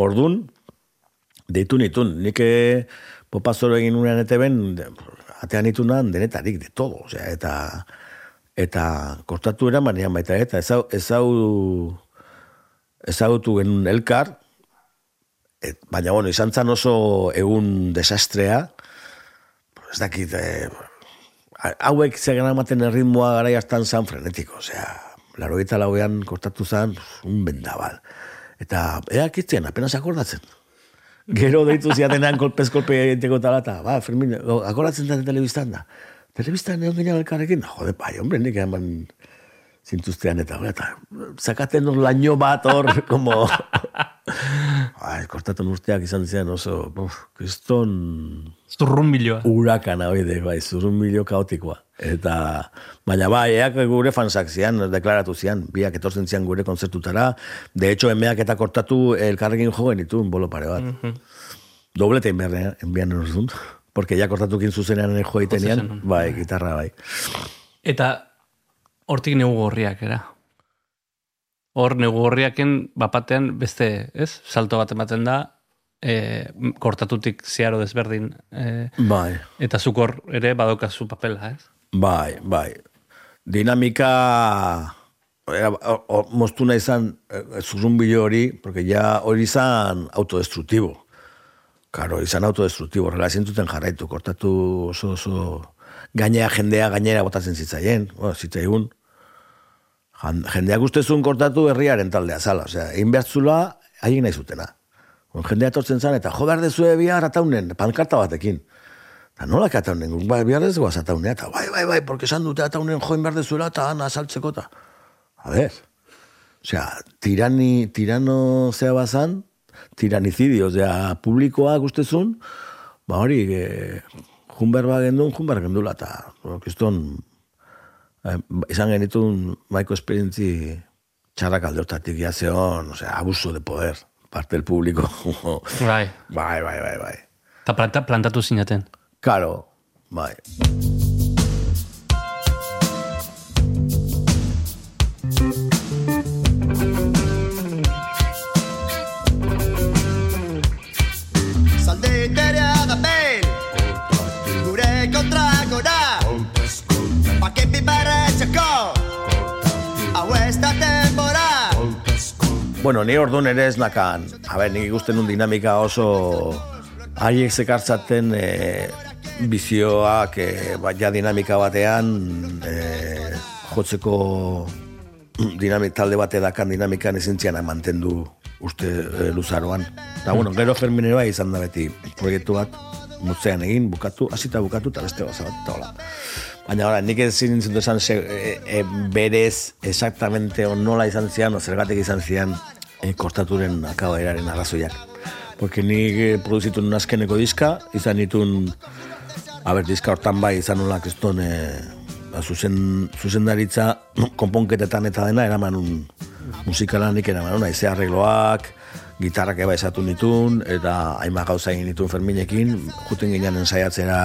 ordun deitu nitun, nik popazoro egin unean ete ben, atean nitunan denetarik, de todo, osea, eta eta kortatu era manean baita, eta ezau, ezau ezagutu genuen elkar, et, baina bueno, izan zan oso egun desastrea, ez dakit, eh, hauek zegan amaten erritmoa gara jastan zan frenetiko, osea, laro eta lauean kortatu zan, un bendabal. Eta, ea kitzen, apenas akordatzen. Gero deitu ziatenean kolpez kolpe egiteko talata, ba, Fermin, akordatzen da telebistan da. Telebistan egon ginen elkarrekin, jode, bai, hombre, nik eman zintuztean eta, eta zakaten hor laino bat hor, como... Ai, kortatu urteak izan zian oso, buf, kriston Zurrun biloa. urakana hoi de, bai, zurrun milio kaotikoa. Eta, baina bai, eak gure fansak zian, deklaratu zian, biak etortzen zian gure konzertutara, de hecho, emeak eta kortatu elkarrekin jo genitu, bolo pare bat. Doblete inberrean, enbian orduan, porque ja kortatukin zuzenean jo egitenean, Zuzenean. bai, gitarra bai. Eta hortik negu gorriak, era? Hor negu gorriaken bapatean beste, ez? Salto bat ematen da, e, kortatutik ziaro desberdin, e, Bai. eta zuk hor ere badokazu papela, ez? Bai, bai. Dinamika era, o, moztu nahi izan eh, zurrunbilo hori, porque ja hori izan autodestruktibo. Karo, izan autodestruktibo, horrela ezin zuten jarraitu, kortatu oso oso gainera jendea gainera botatzen zitzaien, bueno, zitzaigun. Jendeak ustezun kortatu herriaren taldea zala, osea, egin behartzula haien nahi zutena. Bon, jendea etortzen zan, eta jo behar dezue bihar ataunen, pankarta batekin. Eta nola ataunen, guk bai, bihar ez goaz ataunea, eta bai, bai, bai, porque esan dute ataunen join behar dezuela, eta han azaltzeko, eta... A ver, osea, tirani, tirano zea bazan, tiranicidio, osea, publikoa guztezun, ba hori, e, junber ba gendun, junber gendula, eta, eh, izan genitun maiko esperientzi txarrak alde hortatik, ja zeon, osea, abuso de poder, parte del público. Bai. bai, bai, bai, bai. Eta planta, plantatu zinaten. Karo, bai. Bueno, ni orduan ere ez nakan, a ber, nik ikusten un dinamika oso haiek zekartzaten e, bizioak e, ba, ja dinamika batean e, jotzeko dinamik, talde bate dakan dinamikan ezintzian mantendu uste e, luzaroan. Eta bueno, gero Fermine bai izan da beti proiektu bat mutzean egin, bukatu, hasita bukatu, eta beste gauza bat, eta hola. Baina ora, nik ezin nintzen esan se, e, e, berez exactamente on nola izan zian, o zergatik izan zian e, kortaturen akabaeraren arrazoiak. Porque nik e, produzitu nun azkeneko diska, izan nitun, a ber, diska hortan bai izan nolak ez duen, e, ba, zuzen, zuzendaritza konponketetan eta dena eraman un musikalanik eraman un, aize arregloak, gitarrak eba esatu nitun, eta hainbat gauza egin nitun Ferminekin, juten ginen ensaiatzera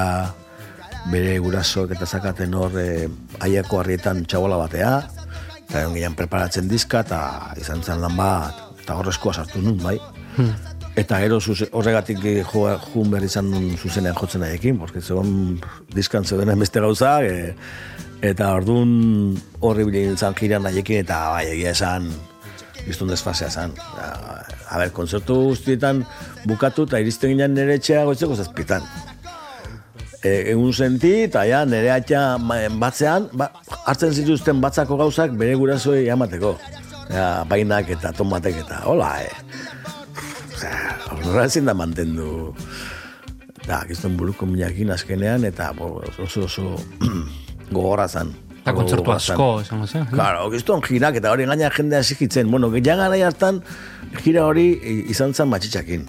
bere gurasoak eta zakaten hor e, aiako harrietan txabola batea, eta egon ginen preparatzen dizka, eta izan zen lan bat, eta horrezkoa sartu nun, bai. Eta gero zuze, horregatik eh, jo, jun behar izan zuzenean jotzen nahekin, porque zegoen diskan zeuden beste gauza, e, eta orduan horri bilen zan jiran nahiekin, eta bai, egia esan, biztun desfasea zan. A, a ber, konzertu guztietan bukatu, eta iristen ginen nire etxea goitzeko zazpitan. e, egun senti, eta ja, nire atxa batzean, ba, hartzen zituzten batzako gauzak bere gurasoi amateko. Ja, bainak eta tomatek eta, hola, eh. Osea, horrela ezin da mantendu. Da, gizton buruko minakin azkenean, eta bo, oso oso gogorra zan. Eta kontzertu asko, esango zen. Claro, gizton jirak eta hori gaina jendea zikitzen. Bueno, ja gara hartan, jira hori izan zen matxitxakin.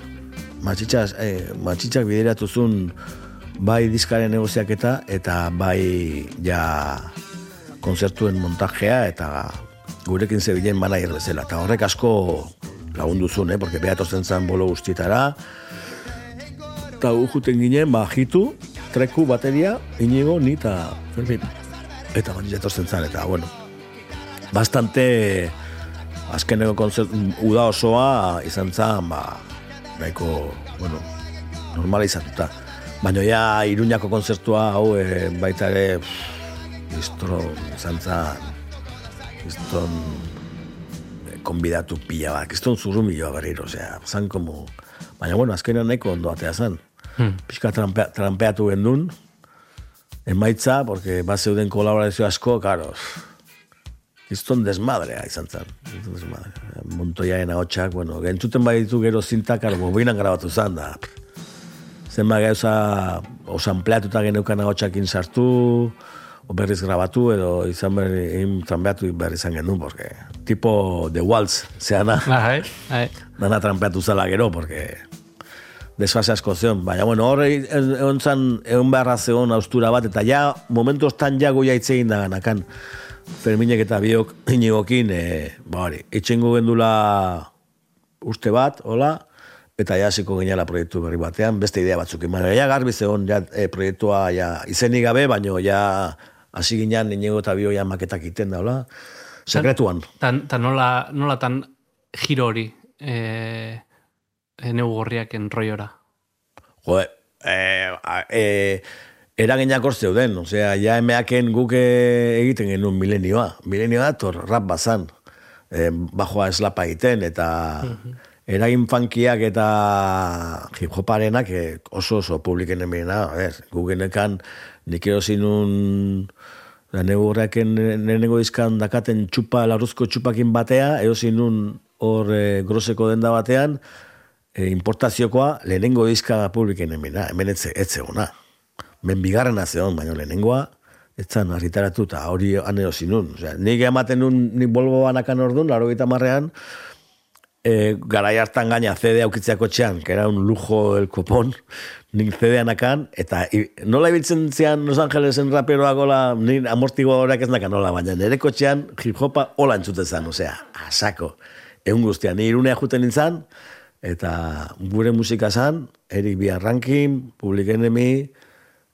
Matxitxas, eh, matxitxak bideratu zuen bai diskaren negoziaketa eta bai ja konzertuen montajea eta gurekin zebilen manager bezala. Eta horrek asko lagundu zuen, eh? porque behatortzen zen bolo guztietara. Eta gu juten ginen, ba, jitu, treku, bateria, inigo, ni eta. Eta matxitxa etortzen zen, eta bueno, bastante azkeneko konzert, uda osoa izan zen, ba, nahiko, bueno, normalizatuta. Baina ja, iruñako konzertua hau e, baita ere, pff, iztro, izan zen, izton, eh, konbidatu pila bat, izton zurrumilloa berriro, osea, zan como, baina bueno, azkenean nahiko ondo atea zen. Hmm. Pixka trampea, trampeatu gendun, emaitza, porque bat zeuden kolaborazio asko, karo, Izton desmadrea izan zen. Izton desmadre. Montoiaen ahotsak, bueno, gentzuten bai ditu gero zintak, karo, bobinan grabatu zen, da. Zenba gauza, osanpleatuta geneukan ahotsakin sartu, berriz grabatu, edo izan berri, egin trampeatu berri izan genuen, porque tipo de waltz, zeana, Bai, bai. dana trampeatu zela gero, porque desfase asko zeon. Baina, bueno, horre egon zan, egon beharra zeon austura bat, eta ja, momentu ostan ja goia itzegin da ganakan. Ferminek eta biok inigokin, e, ba hori, itxengo gendula uste bat, hola, eta ja hasiko ginela proiektu berri batean, beste idea batzuk. Baina, ja garbi zeon, ja, e, proiektua ja, izenik gabe, baino ja hasi ginean inigo eta bio ja maketak iten da, hola, sekretuan. Tan, tan nola, nola tan giro hori e, e, neu gorriaken roiora. Jode, eh, a- eh, eraginak hor zeuden, osea, ja emeaken guk eh, egiten genuen milenioa. Milenioa dator, rap bazan, eh, bajoa eslapa egiten, eta eragin funkiak eta hip-hoparenak eh, oso oso publiken emena, a ver, guk genekan nik erosin un da negu horreken nenengo dizkan dakaten txupa, larruzko txupakin batea, erosin un hor eh, groseko denda batean, e, importaziokoa lehenengo dizka publiken emena, hemen etze, etze ona. Men bigarrena zeon, baina lehenengoa, etzan argitaratu eta hori anero zinun. Osea, nik ematen nun, nik bolbo banakan orduan, laro gita marrean, e, garai hartan gaina CD aukitzeako txean, que era un lujo el copón, nik CD anakan, eta i, nola ibiltzen zian Los Angelesen raperoak hola, nik amortigo horrek ez nakan nola, baina nire kotxean hip-hopa hola entzuten zen, osea, asako. Egun guztia, ni irunea juten nintzen, eta gure musika zan, Eric B. Rankin, Public Enemy,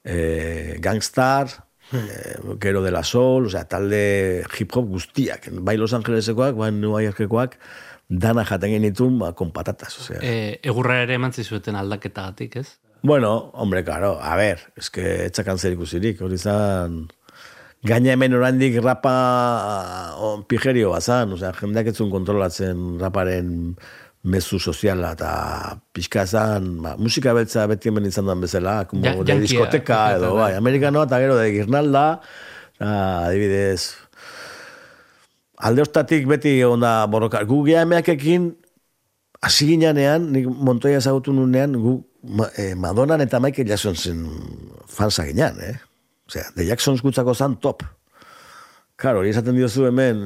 eh, Gangstar, eh, Gero de la Sol, osea, talde hip-hop guztiak, bai Los Angelesekoak, bai New Yorkekoak, dana jaten genitun, ba, con patatas, osea. E, egurra ere eman zizueten aldaketagatik, ez? Bueno, hombre, claro, a ver, es que etxakan zer ikusirik, hori zan... Gaina hemen oraindik rapa o, pijerio bazan, osea, jendeak etzun kontrolatzen raparen mezu soziala eta pixka zan, ba, musika beltza beti hemen izan den bezala, como Ja- de diskoteka edo, bai. amerikanoa eta gero de girnalda, adibidez, alde hostatik beti onda borroka. Gu gehameakekin, hasi ginean, nik Montoya ezagutu nunean, gu eh, Madonan eta Michael Jacksonsen fansa ginean, eh? Osea, The Jacksons gutzako zan top. Karo, hori esaten diozu hemen,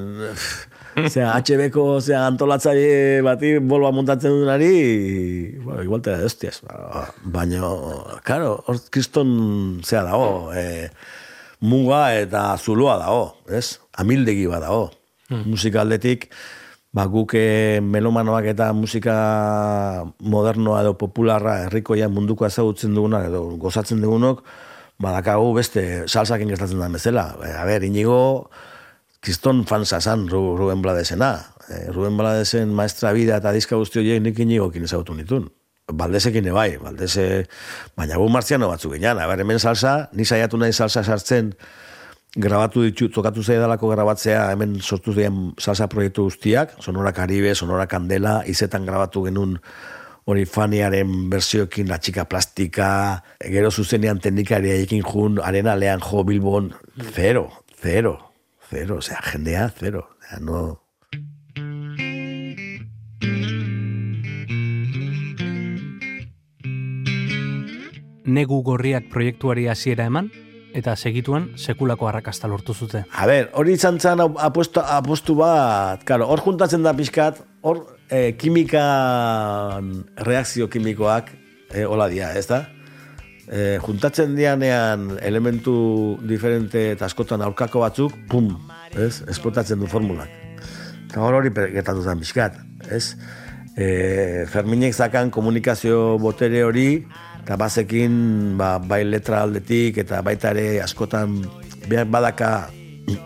Osea, HB-ko osea, antolatzaile bati bolba montatzen duenari, bueno, igual te da de hostias. Ba, Baina, karo, hor kriston zea dago, e, muga eta zuloa dago, ez? Amildegi bat dago. Musika aldetik, ba, guk eh, melomanoak eta musika modernoa edo popularra herrikoia munduko ezagutzen duguna edo gozatzen dugunok, badakagu beste salsakin gertatzen da bezala. E, a ber, inigo, kriston fansa zan Ru- Ruben Bladesena. E, Ruben Bladesen maestra bida eta diska guzti horiek nik inigokin ezagutu nitun. Baldesekin bai, baldese, baina gu martziano batzuk ginean. A ber, hemen salsa, ni saiatu nahi salsa sartzen, grabatu ditu, tokatu zaidalako grabatzea, hemen sortu ziren salsa proiektu guztiak, Sonora Caribe, Sonora Candela, izetan grabatu genuen hori faniaren bersioekin la txika plastika, gero zuzenean teknikaria ekin jun, arenalean jo Bilbon, zero, zero, zero, osea, jendea, zero, osea, no... Negu gorriak proiektuari hasiera eman, eta segituan sekulako arrakasta lortu zute. A ber, hori izan zen ap- apuesto, apostu bat, claro, hor juntatzen da pixkat, hor eh, kimika, reakzio kimikoak, eh, hola dia, ez da? Eh, juntatzen dianean elementu diferente eta askotan aurkako batzuk, pum, ez? Esplotatzen du formulak. Eta hor hori gertatu zen pixkat, ez? E, Ferminek zakan komunikazio botere hori, eta bazekin ba, bai letra aldetik, eta baita ere askotan behar badaka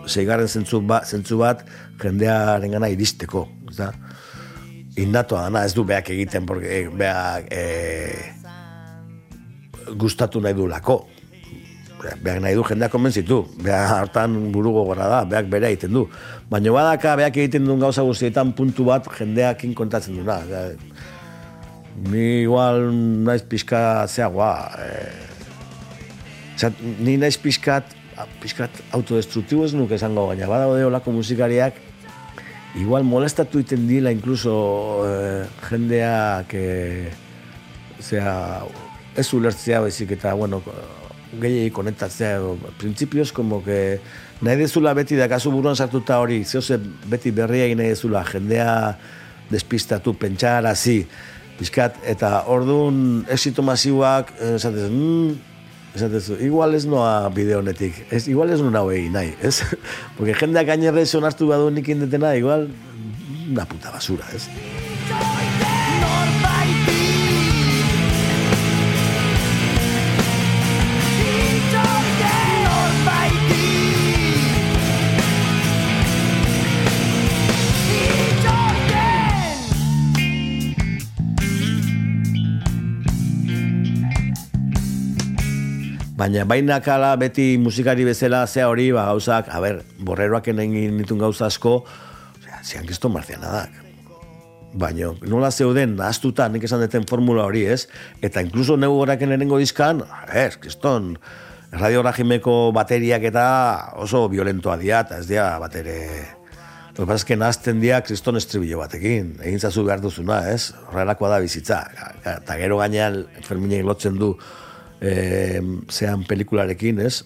zeigarren zentzu, ba, zentzu bat jendearen gana iristeko. Ez da? Indatoa dana, ez du beak egiten, porque beak e, gustatu nahi du lako. Beak nahi du jendea konbentzitu. Beak hartan buru gogorra da, beak bere egiten du. Baina badaka beak egiten duen gauza guztietan puntu bat jendeakin kontatzen duna. Osea, Ni igual naiz pixka zeagoa. Eh, Osea, ni naiz pixkat, pixkat autodestruktibo ez nuke esango, baina badaude olako musikariak igual molestatu iten dila incluso eh, jendeak eh, zera, ez ulertzea baizik eta, bueno, gehiagik konektatzea edo, printzipioz, como que nahi dezula beti da kasu buruan sartuta hori, zehoze beti berria egin nahi dezula, jendea despistatu, pentsarazi, pixkat, eta orduan exito masiboak, eh, esatez, mm, esatezu, igual ez noa bideo honetik, ez, igual ez nuna egin nahi, ez? Porque jendeak gainerre onartu badu nik indetena, igual, una puta basura, ez? Baina bainakala beti musikari bezala zea hori, ba, gauzak, a ber, borreroak egin ditun gauza asko, zian kriston marzianadak. Baina nola zeuden, ahaztuta nik esan deten formula hori, ez? Eta inkluso negu goraken lehenengo dizkan, ez, kriston, radio rajimeko bateriak eta oso violentoa dia, eta ez dia batere... Lo es que nazten dia kriston estribillo batekin, egin zazu behar duzuna, ez? Horrelakoa da bizitza. Eta gero gainean Ferminek lotzen du eh, zean pelikularekin, ez?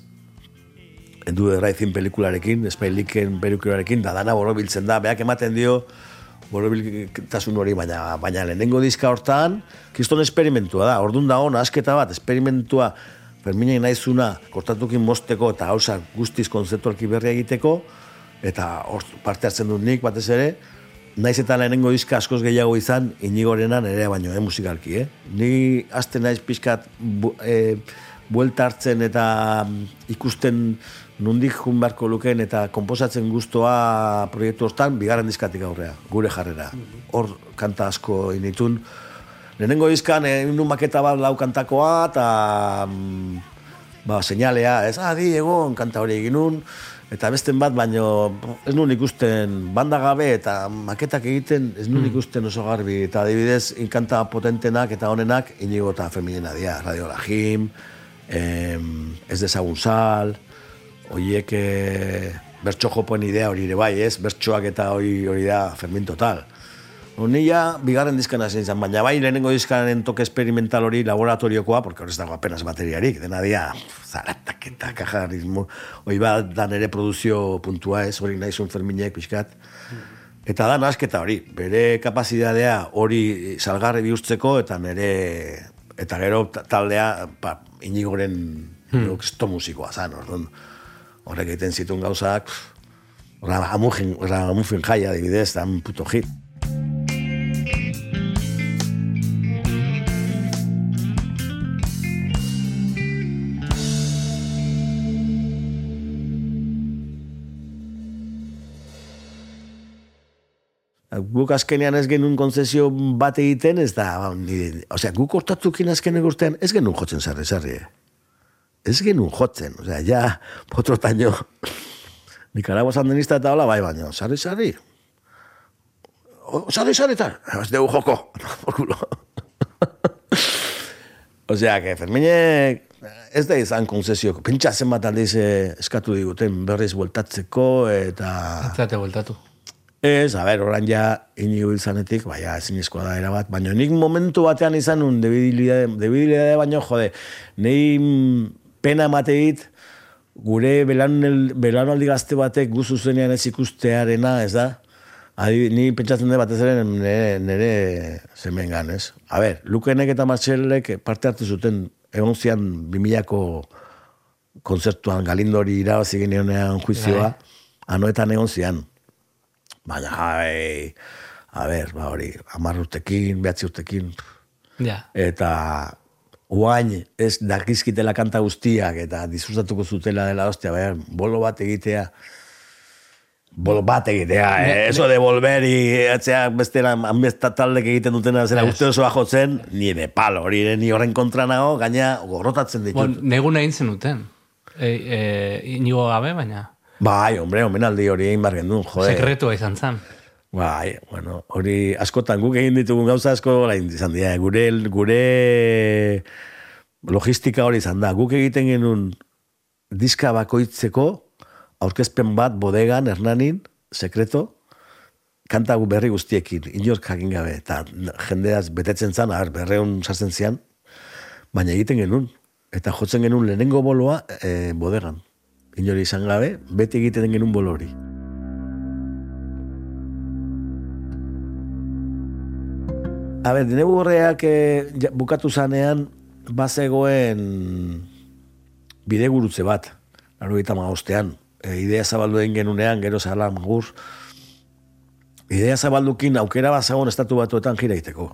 Endu de Raizin pelikularekin, Espailiken pelikularekin, da dana borobiltzen da, beak ematen dio borobiltasun hori, baina, baina lehenengo diska hortan, kriston esperimentua da, ordun da hona, asketa bat, esperimentua, Ferminek naizuna, kortatukin mosteko eta gauza guztiz konzeptualki berria egiteko, eta hor parte hartzen dut nik batez ere, naiz eta lehenengo diska askoz gehiago izan, inigorenan ere baino, eh, musikalki, eh? Ni azte naiz pixkat bu, eh, buelta hartzen eta mm, ikusten nundik jun beharko lukeen eta komposatzen guztoa proiektu hortan, bigarren diskatik aurrea, gure jarrera. Hor kanta asko initun. Lehenengo dizkan, egin nun maketa bat lau kantakoa, eta mm, ba, seinalea, ez, ah, di, egon, kanta hori egin nun, eta besten bat, baino ez nun ikusten banda gabe eta maketak egiten ez nun ikusten oso garbi. Eta adibidez, inkanta potentenak eta honenak inigo eta feminena dira. Radio Lajim, em, ez dezagun sal, oiek e, bertso jopoen idea hori ere bai, ez? Bertsoak eta hori hori da Fermin total. Unia, bigarren dizkan hasi izan, baina bai lehenengo dizkanen toke experimental hori laboratoriokoa, porque horrez dago apenas bateriarik, dena dia, zaratak eta kajarismo, hori bat da nere produzio puntua ez, hori nahi zuen Ferminek pixkat. Eta da nasketa hori, bere kapazitatea hori salgarri bihurtzeko eta nere eta gero ta- taldea pa, inigoren hmm. musikoa zan, orduan horrek egiten zituen gauzak, Ramufin, Ramufin jaia adibidez, da un puto hit. Guk azkenean ez genuen konzesio bat egiten, ez da, ba, ni, osea, guk hortatukin azkenen urtean ez genuen jotzen sarri sarri. eh. Ez genuen jotzen, osea, ja, potrotaino, Nicaragua sandinista eta hola, bai, baino, sarri. O, sarri sarri eta, ez dugu joko, por culo. Osea, que Ferminek ez da izan konzesio. Pentsa zenbat aldiz eh, eskatu diguten berriz bueltatzeko eta... Zate voltatu. Ez, a ber, orain ja inigo izanetik, baina ezin da erabat, baina nik momentu batean izan un debilidade, debilidade baino, jode, mm, pena emateit, gure belan, belanaldi gazte batek guzu zenean ez ikustearena, ez da? Adi, ni pentsatzen dut batez ere nire, nire zemengan, ez? A ber, Lukenek eta Marcelek parte hartu zuten egon zian 2000ko konzertuan galindori irabazi genean juizioa, anoetan egon zian. Baina, ai, a ber, ba hori, amar urtekin, behatzi urtekin, Ja. eta uain ez dakizkitela kanta guztiak eta disfrutatuko zutela dela hostia, ber, bolo bat egitea, bolo bat egitea, eh? eso de volver y etzea bestera amesta taldek egiten dutena zera Ez. uste osoa jotzen, ni de palo, hori ni horren kontra nago, gaina gorrotatzen ditut. Bon, negun egin zenuten. E, e, inigo gabe, baina Bai, hombre, omenaldi hori egin bar gendun, jode. sekretua izan zen. Bai, bueno, hori askotan guk egin ditugun gauza asko orain izan dira, gure, gure logistika hori izan da. Guk egiten genuen diska bakoitzeko aurkezpen bat bodegan, Hernanin, sekreto, kanta berri guztiekin, inork jakin gabe, eta jendeaz betetzen zan, ar, berreun sartzen zian, baina egiten genuen. Eta jotzen genuen lehenengo boloa e, bodegan. Inori izan gabe, beti egiten genuen bolo hori. A ber, dinegu horreak eh, ja- bukatu zanean, bazegoen bidegurutze bat, laro gita maostean, e, idea zabaldu egin genunean, gero zala magur, idea zabaldukin aukera bazagon estatu batuetan jira egiteko.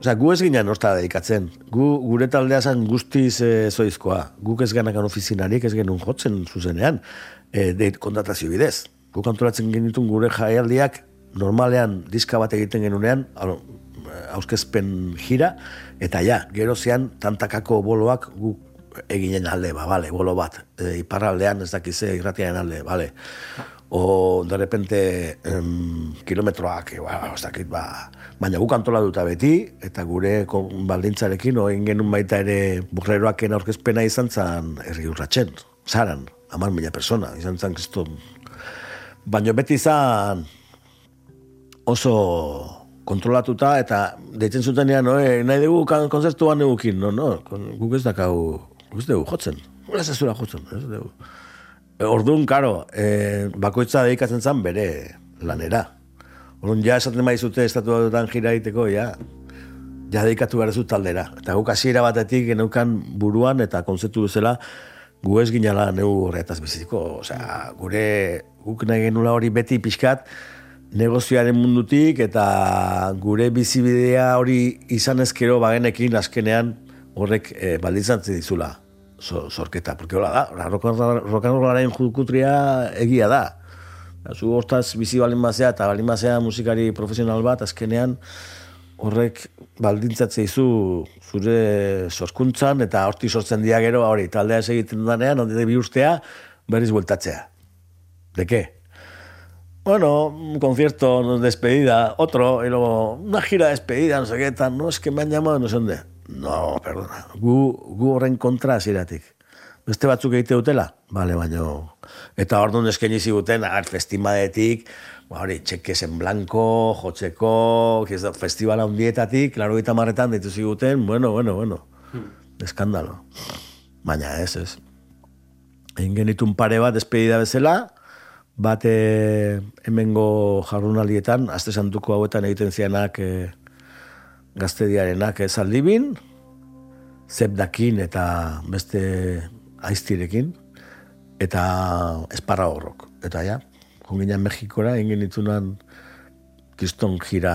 Osea, gu ez ginen horta dedikatzen. Gu, gure taldea zen guztiz e, zoizkoa. Guk ez ganakan ofizinarik, ez genuen jotzen zuzenean, e, de kontratazio bidez. Guk antolatzen genitun gure jaialdiak, normalean diska bat egiten genunean, alo, hauskezpen jira, eta ja, gero zean tantakako boloak gu eginen alde, ba, bale, bolo bat. E, iparraldean ez dakize irratiaren alde, bale. O, de repente, em, kilometroak, ba, ez dakit, ba, baina guk antolatuta beti, eta gure baldintzarekin, oen genuen baita ere burreroaken aurkezpena izan zan herri urratxen, zaran, amar mila persona, izan zan kriston. Baina beti izan oso kontrolatuta eta deitzen zutenean, no, eh, nahi dugu konzertuan egukin, no, no, guk ez dakau, guk ez dugu jotzen, guk ez jotzen, ez dugu. E, Orduan, karo, e, bakoitza dedikatzen zen bere lanera. Orduan, ja esaten maizute estatu batuetan jira egiteko, ja, ja dedikatu behar zu taldera. Eta guk hasiera batetik geneukan buruan eta konzeptu bezala gu ez ginala neu horretaz biziko. Osea, gure guk nahi genula hori beti pixkat negozioaren mundutik eta gure bizibidea hori izan ezkero bagenekin azkenean horrek e, baldintzatzen dizula so, sorketa. Porque hola da, rokanrolaren jukutria egia Zu hortaz bizi balin bazea eta balin bazea musikari profesional bat azkenean horrek baldintzatzen dizu zure sorkuntzan eta horti sortzen dia gero hori taldea egiten danean, onde bi ustea berriz bueltatzea. ¿De qué? Bueno, un concierto, una despedida, otro, y luego una gira de despedida, no sé qué tal, no, es que me han llamado no sé dónde. No, perdona, gu, gu horren kontra hasieratik. Beste batzuk egite dutela? Bale, baino... Eta orduan eskaini ziguten, ar, festimadetik, ba, hori, txekes en blanco, jotzeko, festivala hundietatik, laro eta marretan ditu ziguten, bueno, bueno, bueno, eskandalo. Baina ez, ez. Egin genitun pare bat despedida bezala, bate hemengo jardunaldietan, aste santuko hauetan egiten zianak e, gaztediarenak ez aldibin, zepdakin eta beste aiztirekin, eta esparra horrok. Eta ja, jonginan Mexikora, egin genitunan kiston jira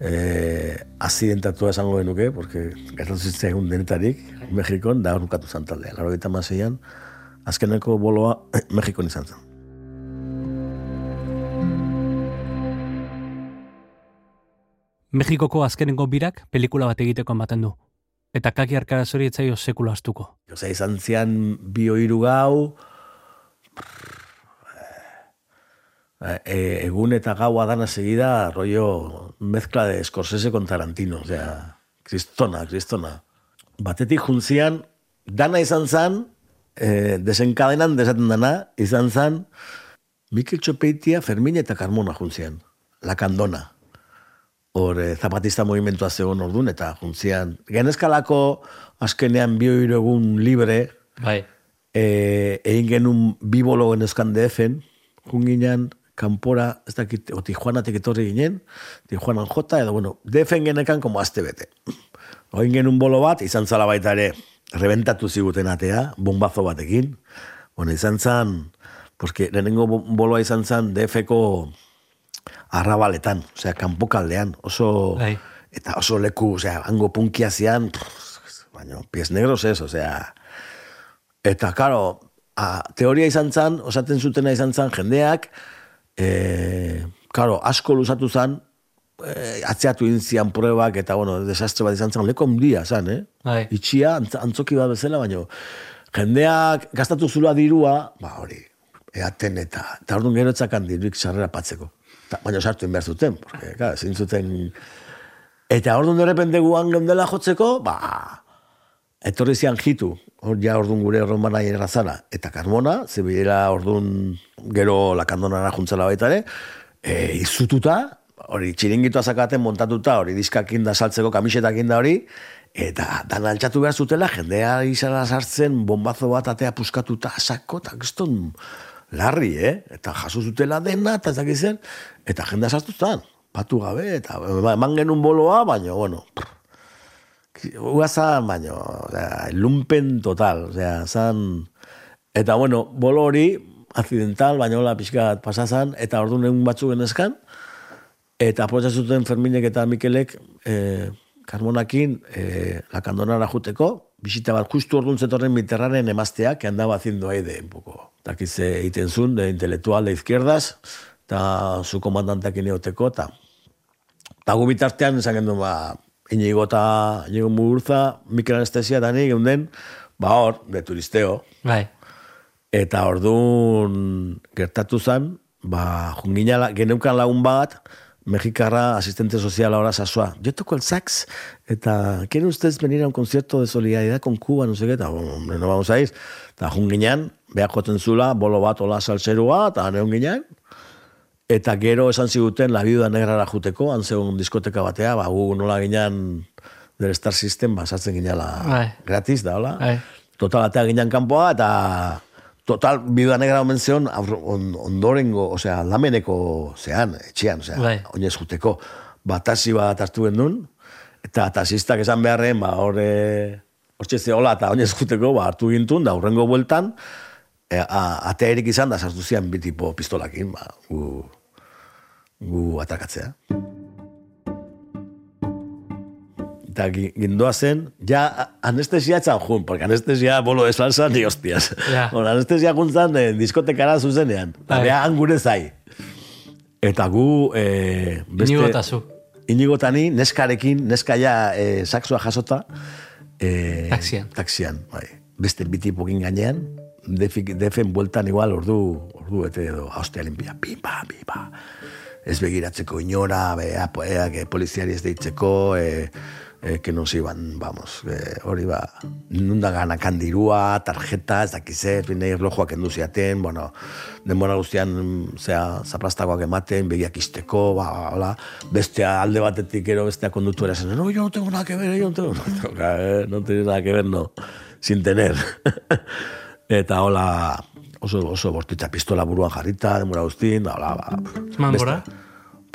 eh, azidentatua esango genuke, porque gertatu zitzaigun denetarik, Mexikon, da horukatu zantaldea. Laro eta maseian, azkeneko boloa Mexikon izan zen. Mexikoko azkenengo birak pelikula bat egiteko ematen du. Eta kaki arkarazori etzaio sekula astuko. Osea, izan zian bi hiru gau, E, egun eta gaua dana segida, rollo mezcla de Scorsese con Tarantino, osea, kristona, kristona. Batetik juntzian, dana izan zan, e, desenkadenan desaten dana, izan zan, Mikel Txopeitia, Fermin eta Carmona juntzian, La Candona. Hor, e, zapatista movimentua zegoen ordun eta juntzian. Genezkalako azkenean bio egun libre, Bai. e, egin genuen bibolo genezkan DF-en, junginan, kanpora, ez dakit, o Tijuanatik etorri ginen, Tijuanan jota, edo, bueno, DF-en genekan como azte bete. Egin genuen bolo bat, izan zala baita ere, rebentatu ziguten atea, bombazo batekin. Bueno, izan zan, porque lehenengo bo- boloa izan zan DF-ko arrabaletan, osea, kanpokaldean, oso, Bai. eta oso leku, osea, hango punkia zian, baina, pies negros ez, osea, eta, karo, a, teoria izan zan, osaten zutena izan zan, jendeak, e, karo, asko luzatu zan, e, atzeatu inzian pruebak, eta, bueno, desastre bat izan zan, leko handia zan, eh? Bai. Itxia, antz, antzoki bat bezala, baina, jendeak gastatu zula dirua, ba, hori, eaten eta, eta orduan gero etzakan diruik sarrera patzeko. Ta, baina sartu behar zuten, porque, claro, ezin zuten... Eta orduan de repente guan geundela jotzeko, ba, etorri zian jitu, hor ja orduan gure romana errazara, eta Carmona, zebilela orduan gero lakandonara juntzela baita ere, e, izututa, hori txiringitua zakaten montatuta, hori diskakin da saltzeko kamisetakin da hori, eta dan altxatu behar zutela, jendea izara sartzen, bombazo bat atea puskatuta, sako, eta larri, eh? Eta jaso zutela dena, eta ez zen, eta jendea sartu zan, patu gabe, eta eman genuen boloa, baina, bueno, Ua zan, baino, osea, lumpen total, osea, zan... Eta, bueno, bolo hori, accidental, baina hola pixkat pasazan, eta orduan egun batzuk genezkan, eta apoyatza zuten Ferminek eta Mikelek, e, Carmonakin, e, lakandonara juteko, bisita bat justu orduan zetorren Mitterranden emaztea, que andaba haciendo ahí de un poco, takize egiten zuen, de intelectual de izquierdas, eta zu komandanteak ineoteko, eta Eta gu bitartean, esan gendu, ba, Inigo eta Inigo Mugurza, Mikel Anestesia eta ni geunden, ba hor, de turisteo. Bai. Eta orduan gertatu zen, ba, jungina la- geneukan lagun bat, mexikarra asistente soziala ahora sasua. Yo toco el sax, eta ¿quieren ustedes venir a un concierto de solidaridad con Cuba? No sé qué, eta, bueno, hombre, no vamos a ir. Eta junginan, behar joten zula, bolo bat, ola salserua, eta neun ginen, Eta gero esan ziguten la viuda negrara juteko, han zegoen diskoteka batea, ba, gu nola ginean del Star System, ba, sartzen ginela Bai. gratis, da, hola? Bai. Total, atea ginean kanpoa, eta total, viuda negra omen zeon, on, ondorengo, osea, lameneko zean, etxean, osea, Bai. oinez juteko, batasi bat hartu gendun, eta tasistak esan beharren, ba, horre, hortxe zehola, eta oinez juteko, ba, hartu gintun, da, hurrengo bueltan, e, a, atea izan, da, sartu zian bi tipo pistolakin, ba, gu, gu atrakatzea. Eta gi- gindoa zen, ja anestesia etzan jun, porque anestesia bolo de salsa ni hostias. Ja. Bueno, anestesia juntzan eh, diskotekara zuzenean. Eta Bai. han gure zai. Eta gu... Eh, beste, Inigo eta zu. Inigo eta ni, neskarekin, neskaia eh, saksua jasota. Eh, Taxian. Taxian, bai. Beste bitipokin gainean, defik, defen bueltan igual ordu, ordu bete edo, hostia limpia, pipa, pipa. Ez begiratzeko inora, bea, poea, que poliziari ez deitzeko, eh, eh, que nos iban, vamos, eh, hori ba, nunda ganakan dirua, tarjeta, ez dakizet, bine erlojoak endu ziaten, bueno, denbora guztian, zea, zaplastakoak ematen, begiak izteko, ba, hola, bestea alde batetik ero bestea kondutuera zen, no, yo no tengo nada que ver, yo no tengo, no, tengo, eh, no tiene nada que ver, no, sin tener. Eta hola, oso, oso bortitza pistola buruan jarrita, denbora guztien, da, hola, ba, beste-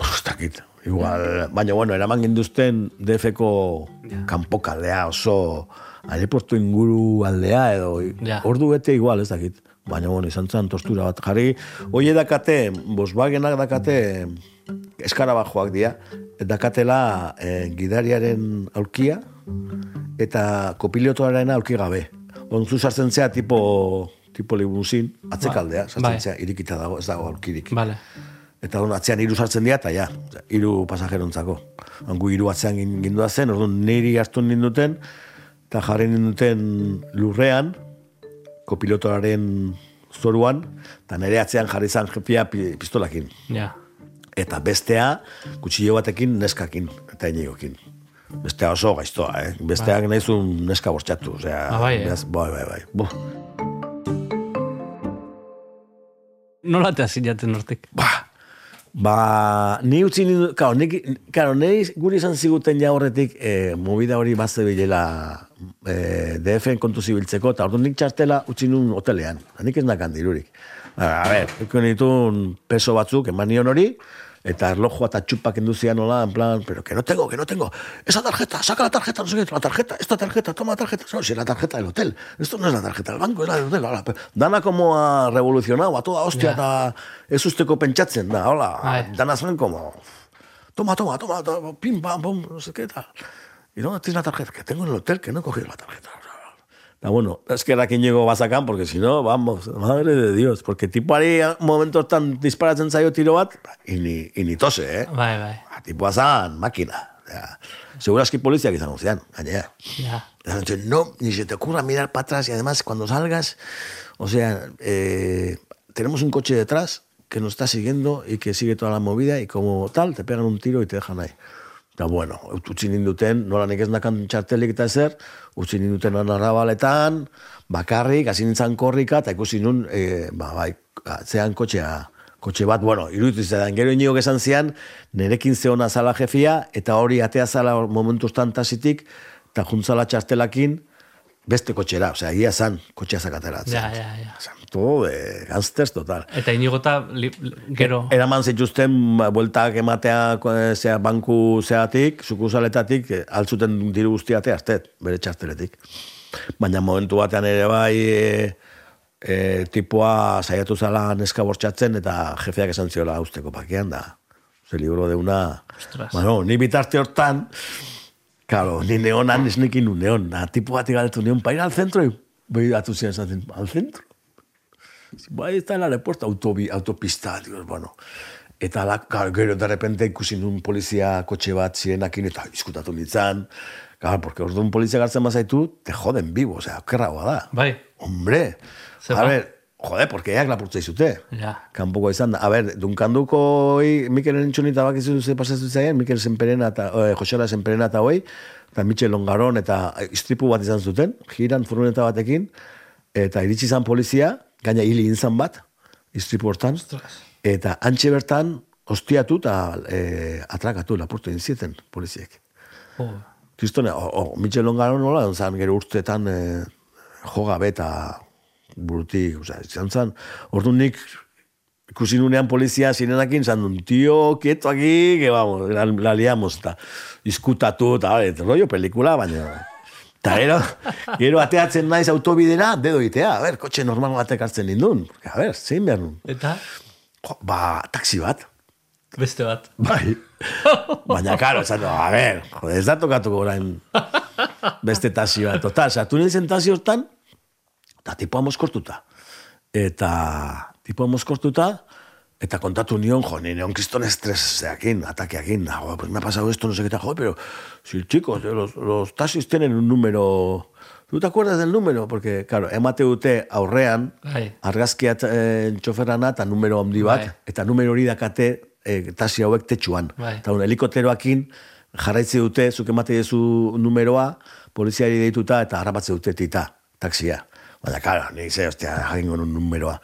ez dakit. Igual, baina bueno, eraman ginduzten DF-ko kanpokaldea oso aireportu inguru aldea edo Ja. ordu bete igual ez dakit. Baina bueno, izan zen tostura bat jarri. Oie dakate, Volkswagenak dakate eskarabajoak dira. Dakatela eh, gidariaren aurkia eta kopilotoaren aurki gabe. Ontzu sartzen zea tipo, tipo limusin, atzekaldea, sartzen Bai. zea, irikita dago, ez dago aurkirik. Vale. Eta hon atzean hiru sartzen dira, eta ja, hiru pasajerontzako. Hangu hiru atzean gin- gindua zen, orduan niri hartu ninduten, eta jarri ninduten lurrean, kopilotoaren zoruan, eta nire atzean jarri zan jefia pi- pistolakin. Ja. Eta bestea, kutsillo batekin neskakin, eta inigokin. Bestea oso gaiztoa, eh? Besteak nahi zuen neska bortxatu, osea... Ah, bai, eh? beraz, bai, bai, bai. Nola te asilaten hortik? ba, ba, ni utzi nindu, karo, nik, karo, nahi guri izan ziguten ja horretik, eh, movida hori bazte bilela eh, DF-en kontu zibiltzeko, eta orduan nik txartela utzi nun hotelean. Nik ez nakan dirurik. A, a ber, ditun peso batzuk, eman nion hori, eta erlojua eta txupak enduzian nola, en plan, pero que no tengo, que no tengo, esa tarjeta, saca la tarjeta, no sé qué, la tarjeta, esta tarjeta, toma la tarjeta, no, si es la tarjeta del hotel, esto no es la tarjeta del banco, es la del hotel, hola, pero dana como ha revolucionado, a toda hostia, Ja. eta ez usteko pentsatzen, da, hola, dana zen como, toma, toma, toma, toma, pim, pam, pum, no sé qué, tal. Y no, tienes la tarjeta, que tengo en el hotel, que no he cogido la tarjeta. Está bueno, es que era quien llegó Basakan, porque si no, vamos, madre de Dios, porque tipo haría momentos tan zaio tiro bat, y ni, y ni tose, eh? Bai, bai. Ba, Tipo zan, máquina. O sea, segurazki poliziak izango zian, gainera. Ja. Esan zuen, no, ni se te ocurra mirar para atrás y además cuando salgas, o sea, eh, tenemos un coche detrás que nos está siguiendo y que sigue toda la movida y como tal te pegan un tiro y te dejan ahí. Eta bueno, utzi ninduten, nola nik ez nakan txartelik eta ezer, utzi ninduten arrabaletan, bakarrik, hasi nintzen korrika, eta ikusi nun, e, ba, bai, atzean kotxea, kotxe bat, bueno, iruditu zidan, gero inigo esan zian, nerekin zeona zala jefia, eta hori atea zala momentu tasitik, eta juntzala txartelakin, beste kotxera, osea, ia zan, kotxea zakatera. Ja, ja, ja. Todo de gangsters total. Eta inigota li, gero... Eraman zituzten ba, bueltak ematea eh, zea banku zeatik, sukusaletatik, eh, altzuten diru guztiate aztet, bere txarteletik. Baina momentu batean ere bai e, e, tipoa saiatu zala neska bortxatzen eta jefeak esan ziola usteko pakean da. Ze libro de una... Ostras. Bueno, ni bitarte hortan, claro, ni neonan ez nekin un neon. Da, tipo bat igaletu neon, pa ir al centro, y voy a tu zian esaten, al centro? Bai, está en el aeropuerto, autobi, autopista, digo, bueno. Eta la, claro, gero de repente ikusi nun polizia kotxe bat zirenakin eta diskutatu nintzen. Claro, porque orduan polizia gartzen bazaitu, te joden vivo, o sea, okerragoa da. Bai. Hombre, Zer a ver, joder, porque eak lapurtza izute. Ja. Kanpoko izan da. A ver, dunkanduko hoi, Mikel Entzunita bakizu ze pasatu zaien, Mikel Senperena eta, eh, Josela Senperena eta hoi, eta Michel Longaron eta istripu bat izan zuten, jiran furgoneta batekin, eta iritsi izan polizia, gaina hili izan bat, istripu hortan, eta antxe bertan, ostiatu eta e, atrakatu, lapurtu egin zieten poliziek. Oh. Kristone, o, o, Michel Longaron nola, zan gero urtetan e, jogabe eta burutik, oza, izan zan, orduan nik ikusi nunean polizia zirenakin, zan duen, tio, quieto aquí, que vamos, la, la liamos, eta izkutatu, eta rollo pelikula, baina... Eta gero, gero ateatzen naiz autobidera, dedo itea, a ver, kotxe normal batek hartzen nindun. A ver, zein behar nun? Eta Jo, ba, taxi bat. beste bat. Bai. Baina, karo, esan, no, a ver, jode, ez da tokatuko orain beste taxi bat. Total, sartu nintzen taxi hortan, eta tipoa moskortuta. Eta tipoa moskortuta, eta kontatu nion, jo, ni neon kriston estreseakin, atakeakin, ah, jo, pues me ha pasado esto, no sé qué tal, jo, pero si chicos, los, los taxis tienen un número... ¿Tú te acuerdas del número? Porque, claro, emate dute aurrean, Bai. argazkia eh, txoferrana eta numero handi bat, Bai. eta numero hori dakate eh, taxi hauek tetxuan. Bai. Eta un helikopteroakin jarraitze dute, zuk emate dezu numeroa, poliziari deituta eta harrapatze dute tita, taxia. Baina, claro, ni ze, hostia, jakingo nun numeroa.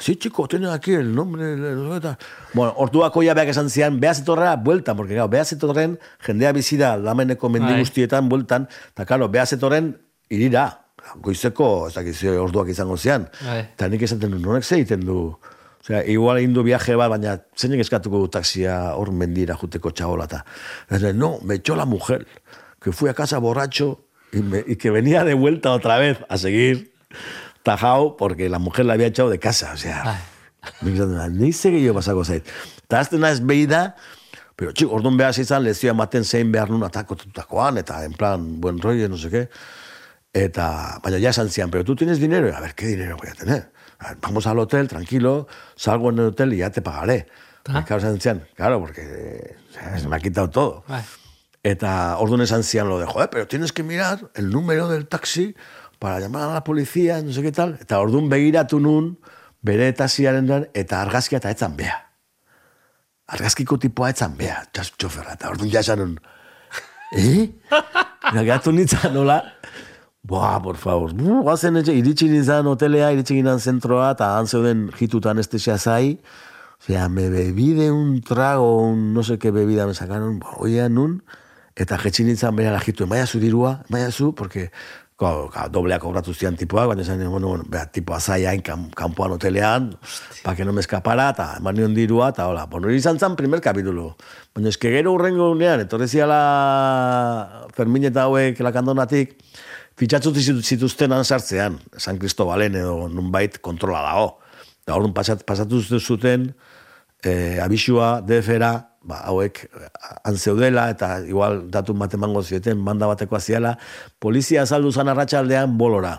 Sí, chico, tiene aquí el nombre... el- Bueno, orduako ja beak esan zian, beha zetorra, bueltan, porque, claro, beha zetorren, jendea bizida lameneko mendi Bai. guztietan, bueltan, eta, claro, beha zetorren, irira, goizeko, ez dakit ze orduak izango zian. Bai. Eta nik esaten du, nonek ze egiten du? Osea, igual egin du viaje bat, baina zeinek eskatuko du taxia hor mendira juteko txabolata. Eta, no, me echó la mujer, que fui a casa borracho y, me- y que venía de vuelta otra vez a seguir tajao porque la mujer la había echado de casa. O sea, ni ze gehiago pasako zait. Eta azten naiz behi da, pero txik, orduan behar izan lezioa ematen zein behar nun atakotutakoan, eta en plan, buen rollo, no sé qué. Eta, baina ya esan zian, pero tú tienes dinero, a ver, ¿qué dinero voy a tener? A ver, vamos al hotel, tranquilo, salgo en el hotel y ya te pagaré. Y claro, zian, claro, porque o sea, se me ha quitado todo. Bai. Eta orduan esan zian lo de, joder, pero tienes que mirar el número del taxi para llamar a la policía, no sé qué tal. Eta orduan begiratu nun, bere etasiaren dan, eta argazkia eta etzan bea. Argazkiko tipoa etzan bea, txas txoferra, eta orduan jasan eh? Eta gatu nintzen nola, Boa, por favor. Bu, guazen etxe, iritsi nizan hotelea, iritsi ginen zentroa, eta han zeuden jitu anestesia zai. Osea, me bebide un trago, un no sé qué bebida me sacaron, oia nun, eta jetxi nintzen bera la jitu, maia zu dirua, maia zu, porque ko, ka, doblea kobratu zian tipoa, baina esan, bueno, bueno, bera, tipoa zai hain kan, kanpoan hotelean, pa que no me escapara, eta eman nion dirua, eta hola, bueno, izan zan primer kapitulo. Baina eske gero urrengo unean, etorri ziala Fermin eta hauek lakandonatik, fitxatzu zituzten sartzean, San Cristobalen edo nunbait kontrola dago. Da orduan pasat, pasatu zuten e, abisua, defera, ba, hauek han zeudela eta igual datu bat emango zioten, manda bateko aziala, polizia azaldu zan arratsaldean bolora.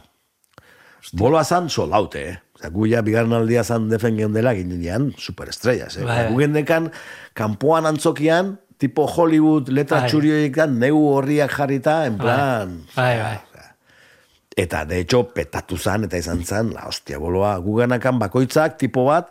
Boloa zan solaute, eh? Osea, gu ja bigarren aldia zan defen dela ginean superestrellas, eh? Bai. Gu gendekan, kanpoan antzokian, tipo Hollywood, letra Bai. txurioik neu horriak jarrita, en plan... Bai, bai. Eta, de hecho, petatu zan, eta izan zan, la hostia, boloa, guganakan bakoitzak, tipo bat,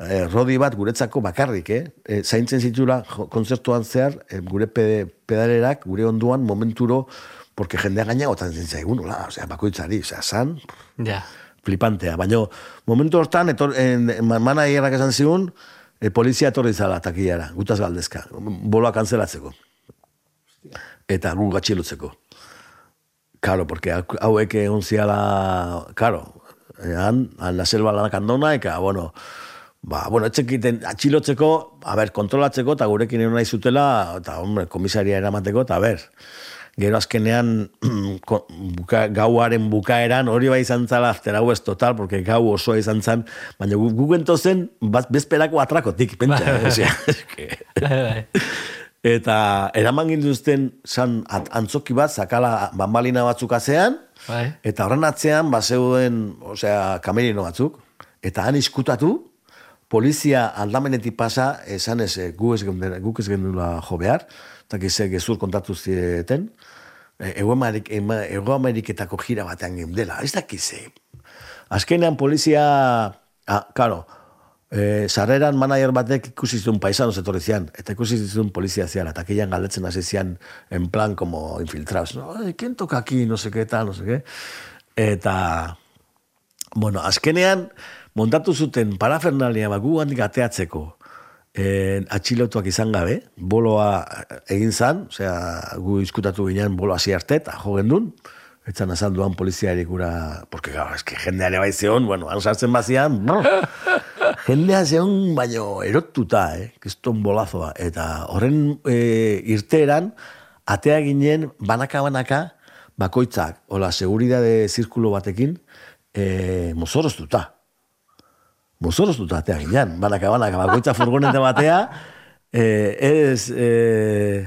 eh, rodi bat guretzako bakarrik, eh? E, zaintzen zitula kontzertuan zehar, eh, gure pede, pedalerak, gure onduan, momenturo, porque jendea gaina gotan zintzaigun, hola, osea, bakoitzari, osea, zan, Ja. flipantea. Baina, momentu hortan, etor, en, en, mana hierrak esan zigun, e, polizia etorri zala takiara, gutaz galdezka, boloa kanzelatzeko. Eta gu gatxilutzeko. Claro, porque hau- hauek egon ziala, eh, han, han la selva lanak andona, eka, bueno, ba, bueno, etxekiten atxilotzeko, a ber, kontrolatzeko, eta gurekin egon nahi zutela, eta, hombre, komisaria eramateko, eta, a ber, gero azkenean buka, gauaren bukaeran hori bai izan zala after hours total, porque gau osoa izan zan, baina gu, gu gentozen bat, bezperako atrakotik, pentsa. osea, eske. Eta eraman ginduzten zan at- antzoki bat, zakala bambalina batzuk azean, Bai. eta horren atzean, bazeuden, osea, kamerino batzuk, eta han iskutatu, polizia aldamenetik pasa, esan ez, eh, gu ez guk ez gendula jo behar, eta gize gezur kontatu zieten, eh, Ego, Amerik, Ego Ameriketako jira batean gendela, ez dakize. Azkenean polizia, ah, karo, eh, sarreran manager batek ikusi zituen paisano etorri zian, eta ikusi zituen polizia ziala, eta keian galdetzen hasi zian, en plan como infiltrados, no, "Ay, ¿quién toca aquí? No sé qué tal, no sé qué. Eta, bueno, azkenean, montatu zuten parafernalia bagu handik ateatzeko, eh, atxilotuak izan gabe, boloa egin zan, osea, gu izkutatu ginen bolo hasi arte, eta jo gendun, etzan azan duan poliziari gura, porque, claro, es que jendeare bai zeon, bueno, han sartzen bazian, jendea zeon, baino erotuta, eh, kiston bolazoa, eta horren e, irteeran, atea ginen, banaka-banaka, bakoitzak, hola, seguridade zirkulo batekin, e, mozoroztuta mozoroztuta atea ginen, banaka, banaka, bakoitza furgonete batea, eh, ez, eh,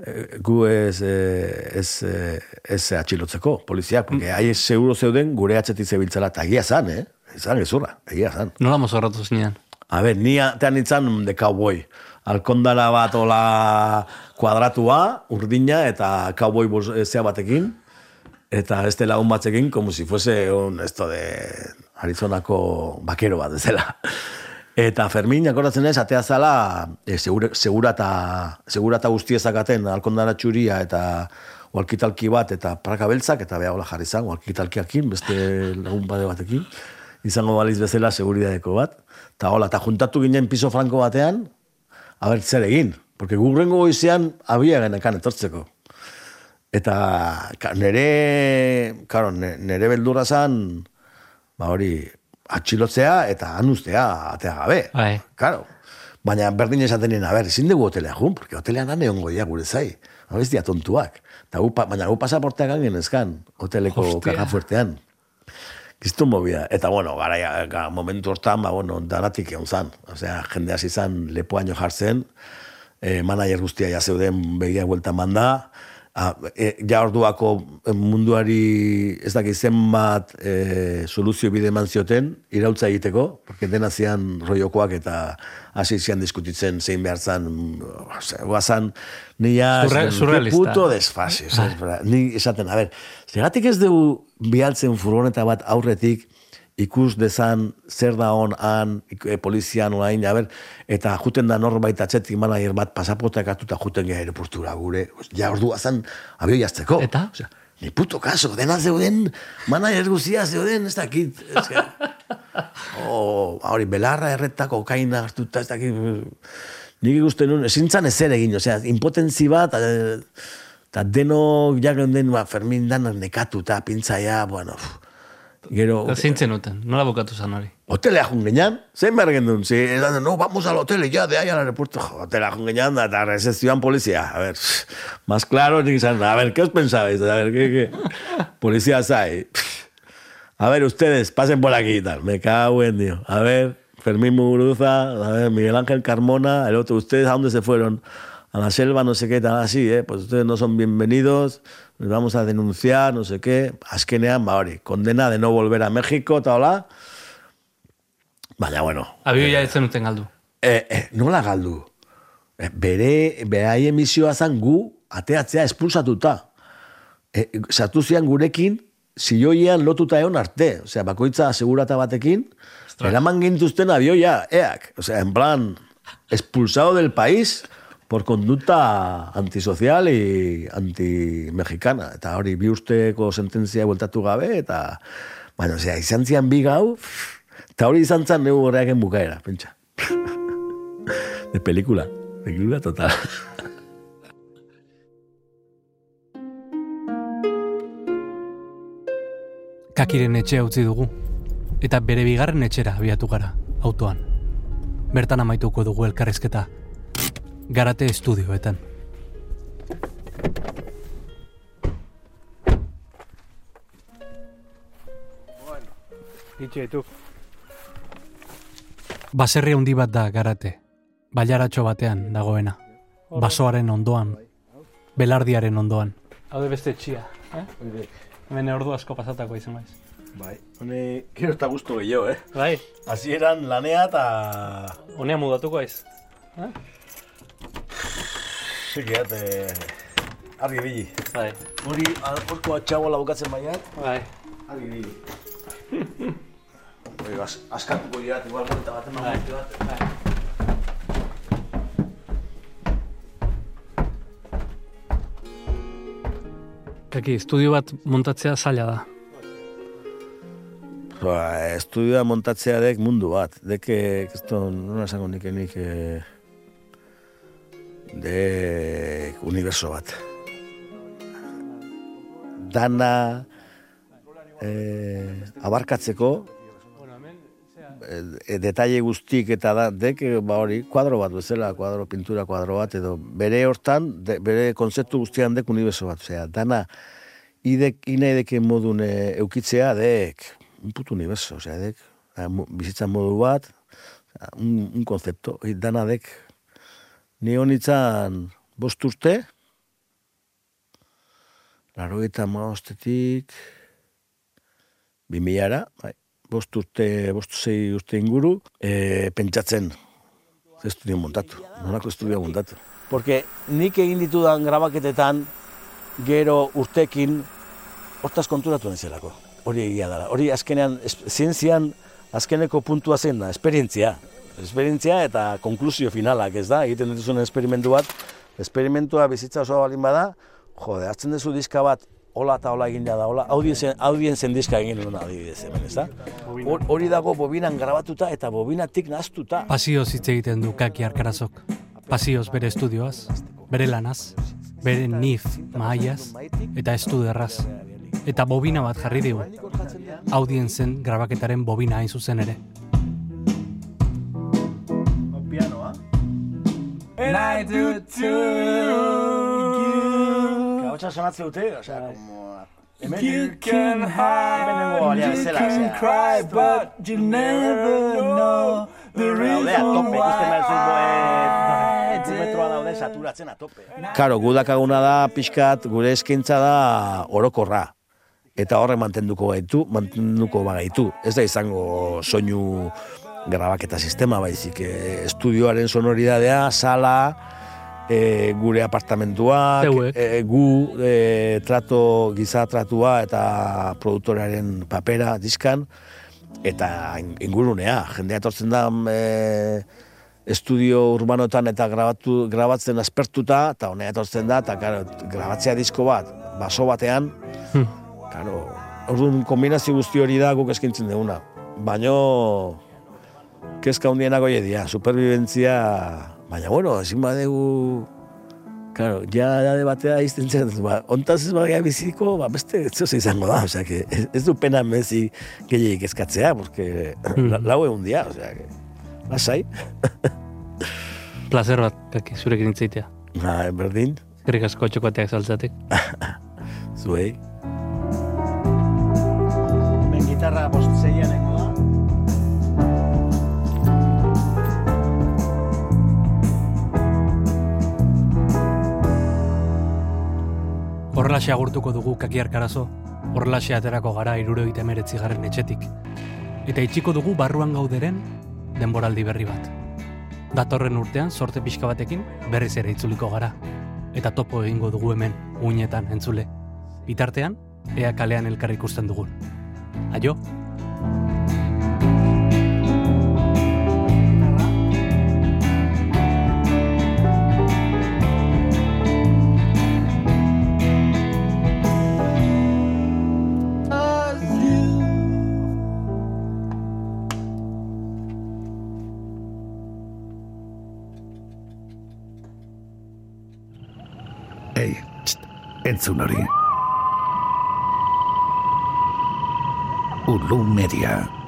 eh, gu ez, eh, ez, eh, ez atxilotzeko, poliziak, porque hai seguro zeuden gure atxetik zebiltzala, eta egia zan, eh? Zan, gezurra, egia zan. Nola mozorratu zinean? A ber, ni atean nintzen de cowboy. Alkondara bat ola kuadratua, urdina, eta cowboy bos, zea batekin, eta este lagun batzekin, como si fuese un, esto de Arizonako bakero bat, ezela. Eta Fermin, akordatzen ez, atea zala, e, segura, segurata, segurata guztia zakaten, alkondara txuria eta walkitalki bat, eta praka beltzak, eta beha hola jarri zan, walkitalkiakin, beste lagun bade batekin, izango baliz bezala seguridadeko bat. Eta hola, eta juntatu ginen piso franko batean, aber zer egin, porque gurrengo goizean abia genekan etortzeko. Eta nere, karo, ne- nere beldurra zan, ba hori, atxilotzea eta anuztea atea gabe. Bai. Karo. Baina berdin esaten nien, a ber, ezin dugu hotelea jun, porque hotelean han egon goia gure zai. Habez dia tontuak. Ta gu, baina gu pasaporteak gangen ezkan, hoteleko kaja fuertean. Giztun movida. Eta, bueno, gara, gara momentu hortan, ba, bueno, danatik egon zan. Osea, jende hasi zan lepoaino jartzen, eh, manager guztia ja zeuden begia buelta manda, ah, e, ja orduako munduari ez dakit zenbat e, soluzio bide eman zioten, irautza egiteko, porque dena zian roiokoak eta hasi zian diskutitzen zein behar zan, osea, guazan, ni ja, Surre- surrealista. "Qué puto desfase, ez, ni esaten, a ber, zergatik ez dugu bialtzen furgoneta bat aurretik, ikus dezan zer da hon han, e, polizian olain, a ber, eta juten da norbait atzetik manager bat pasaportak hartu eta juten geha aeroportura gure, ja ordua zan abioi jazteko. Eta? Osea, ni puto kaso, dena zeuden, manager guzia zeuden, ez dakit, ez que, oh, hori, belarra erretako kaina hartuta, ez dakit, nik ikusten nuen, ezintzan ezer egin, osea, impotentzi bat, eh, eta deno, ja den, ba, Fermin danak nekatu, eta pintzaia, bueno, pff, gero, Zintzen uten, nola bukatu zan hori? hotelea jun geñan, zein behar gendun, si, esan, no, vamos al hotel, ya, de ahí al aeropuerto, hotelea jun geñan, da, eta recepción policía, a ver, más claro, nik izan, a ver, ¿qué os pensabais? A ver, ¿qué, qué? Policía sai, a ver, ustedes, pasen por aquí y tal, me cago en Dios, a ver, Fermín Muguruza, a ver, Miguel Ángel Carmona, el otro, ¿ustedes a dónde se fueron? A la selva, no sé qué, tal, así, ¿eh? Pues ustedes no son bienvenidos, les vamos a denunciar, no sé qué, azkenean, ba hori, condena de no volver a México, eta hola, Baina, bueno, Abioia ez zenuten galdu. e, e, nola galdu? E, bere, berai emisioa zan gu, ateatzea espulsatuta. E, sartu zian gurekin, zioian lotuta egon arte. Osea, bakoitza asegurata batekin, eraman gintuzten abioia, eak. Osea, en plan, expulsado del país por conducta antisocial y anti-mexicana. Eta hori, bi usteko sententzia bueltatu gabe, eta, baina, osea, izan zian bi gau, eta hori izan zan neu horreaken bukaera, pentsa. De película, película total. Kakiren etxea utzi dugu, eta bere bigarren etxera abiatu gara, autoan. Bertan amaituko dugu elkarrizketa, garate estudioetan. Baserri handi bat da garate, bailaratxo batean dagoena. Basoaren ondoan, belardiaren ondoan. Haude beste etxia, eh? Hemen ordu asko pasatako izan baiz. Bai, hone, gero eta guztu gehiago, eh? Bai, Hasieran lanea eta... honea mudatuko aiz. Zikiat, eh, argi bili. Bai, Hori, horko atxabola bukatzen baiat, bai. argi bili. Hori, az, askatuko dira, igual monta bat, eman Bai. bat. Kaki, estudio bat montatzea zaila da. Ba, estudioa montatzea dek mundu bat. Deke, esto, nola esango nik nik, eh, de universo bat. Dana eh, abarkatzeko, e, detalle guztik eta da, dek, ba hori, kuadro bat bezala, kuadro, pintura kuadro bat, edo bere hortan, de, bere kontzeptu guztian dek universo bat, osea, dana, idek, ina ideken modun e, eukitzea, dek, un puto universo, osea, dek, a, mo- bizitzan modu bat, un, un konzepto, hori dana dek, ni honitzan bost urte, laro eta maostetik, bi milara, bai, bost urte, bost zei urte inguru, e, pentsatzen, ze estudio montatu, nolako estudio montatu. Porque nik egin ditudan grabaketetan, gero urtekin, hortaz konturatu naizelako. Hori egia dara. Hori azkenean, zientzian, azkeneko puntua zen da, esperientzia. Esperientzia eta konklusio finalak, ez da? Egiten dituzun esperimentu bat, esperimentua bizitza oso balin bada, jode, hartzen duzu diska bat, hola eta hola egin da, hola, audienzen, audienzen diska egin duen adibidez hemen, ez da? Hor- Hori dago bobinan grabatuta eta bobinatik naztuta. Pasioz hitz egiten du Kaki Arkarazok. Pasioz bere estudioaz, bere lanaz, bere nif mahaiaz eta estuderraz. Eta bobina bat jarri digu, audienzen grabaketaren bobina hain zuzen ere. And I do too. Gautza sonatze dute, osea, como... Hemen, You can hide, you bezala, can osea, cry, but you never know the reason tope, ikusten behar why. zu, metroa daude saturatzen a tope. Karo, gudakaguna da, pixkat, gure eskaintza da orokorra. Eta horre mantenduko gaitu, mantenduko bagaitu. Ez da izango soinu grabaketa sistema, baizik, eh, estudioaren sonoridadea, sala, e, gure apartamentuak, Zeuek. e, gu e, trato, giza tratua eta produktorearen papera diskan, eta in- ingurunea, jendea etortzen da e, estudio urbanotan eta grabatu, grabatzen aspertuta, eta honea etortzen da, eta claro, grabatzea disko bat, baso batean, Hmm. claro, orduan kombinazio guzti hori da guk eskintzen duguna. Baino, kezka hundienak hori dira, superbibentzia, baina bueno, ezin badegu, Claro, ja de batea izten zen, ba, ontaz ez bagia biziko, ba, beste ez izango da, osea, que ez, ez du pena mezi gehiagik eskatzea, porque la, lau egun dia, osea, que, lasai, Placer bat, kaki, zurekin hitzaitea. ba, berdin, Eskerrik asko txokoteak saltzatek. zuei. Ben gitarra Horrelaxe agurtuko dugu kaki arkarazo, horrelaxe aterako gara irurogeita emeretzi garren etxetik. Eta itxiko dugu barruan gauderen denboraldi berri bat. Datorren urtean sorte pixka batekin berriz ere itzuliko gara. Eta topo egingo dugu hemen, uinetan entzule. Bitartean, ea kalean elkar ikusten dugun. Aio, entzun hori. Ulu Media.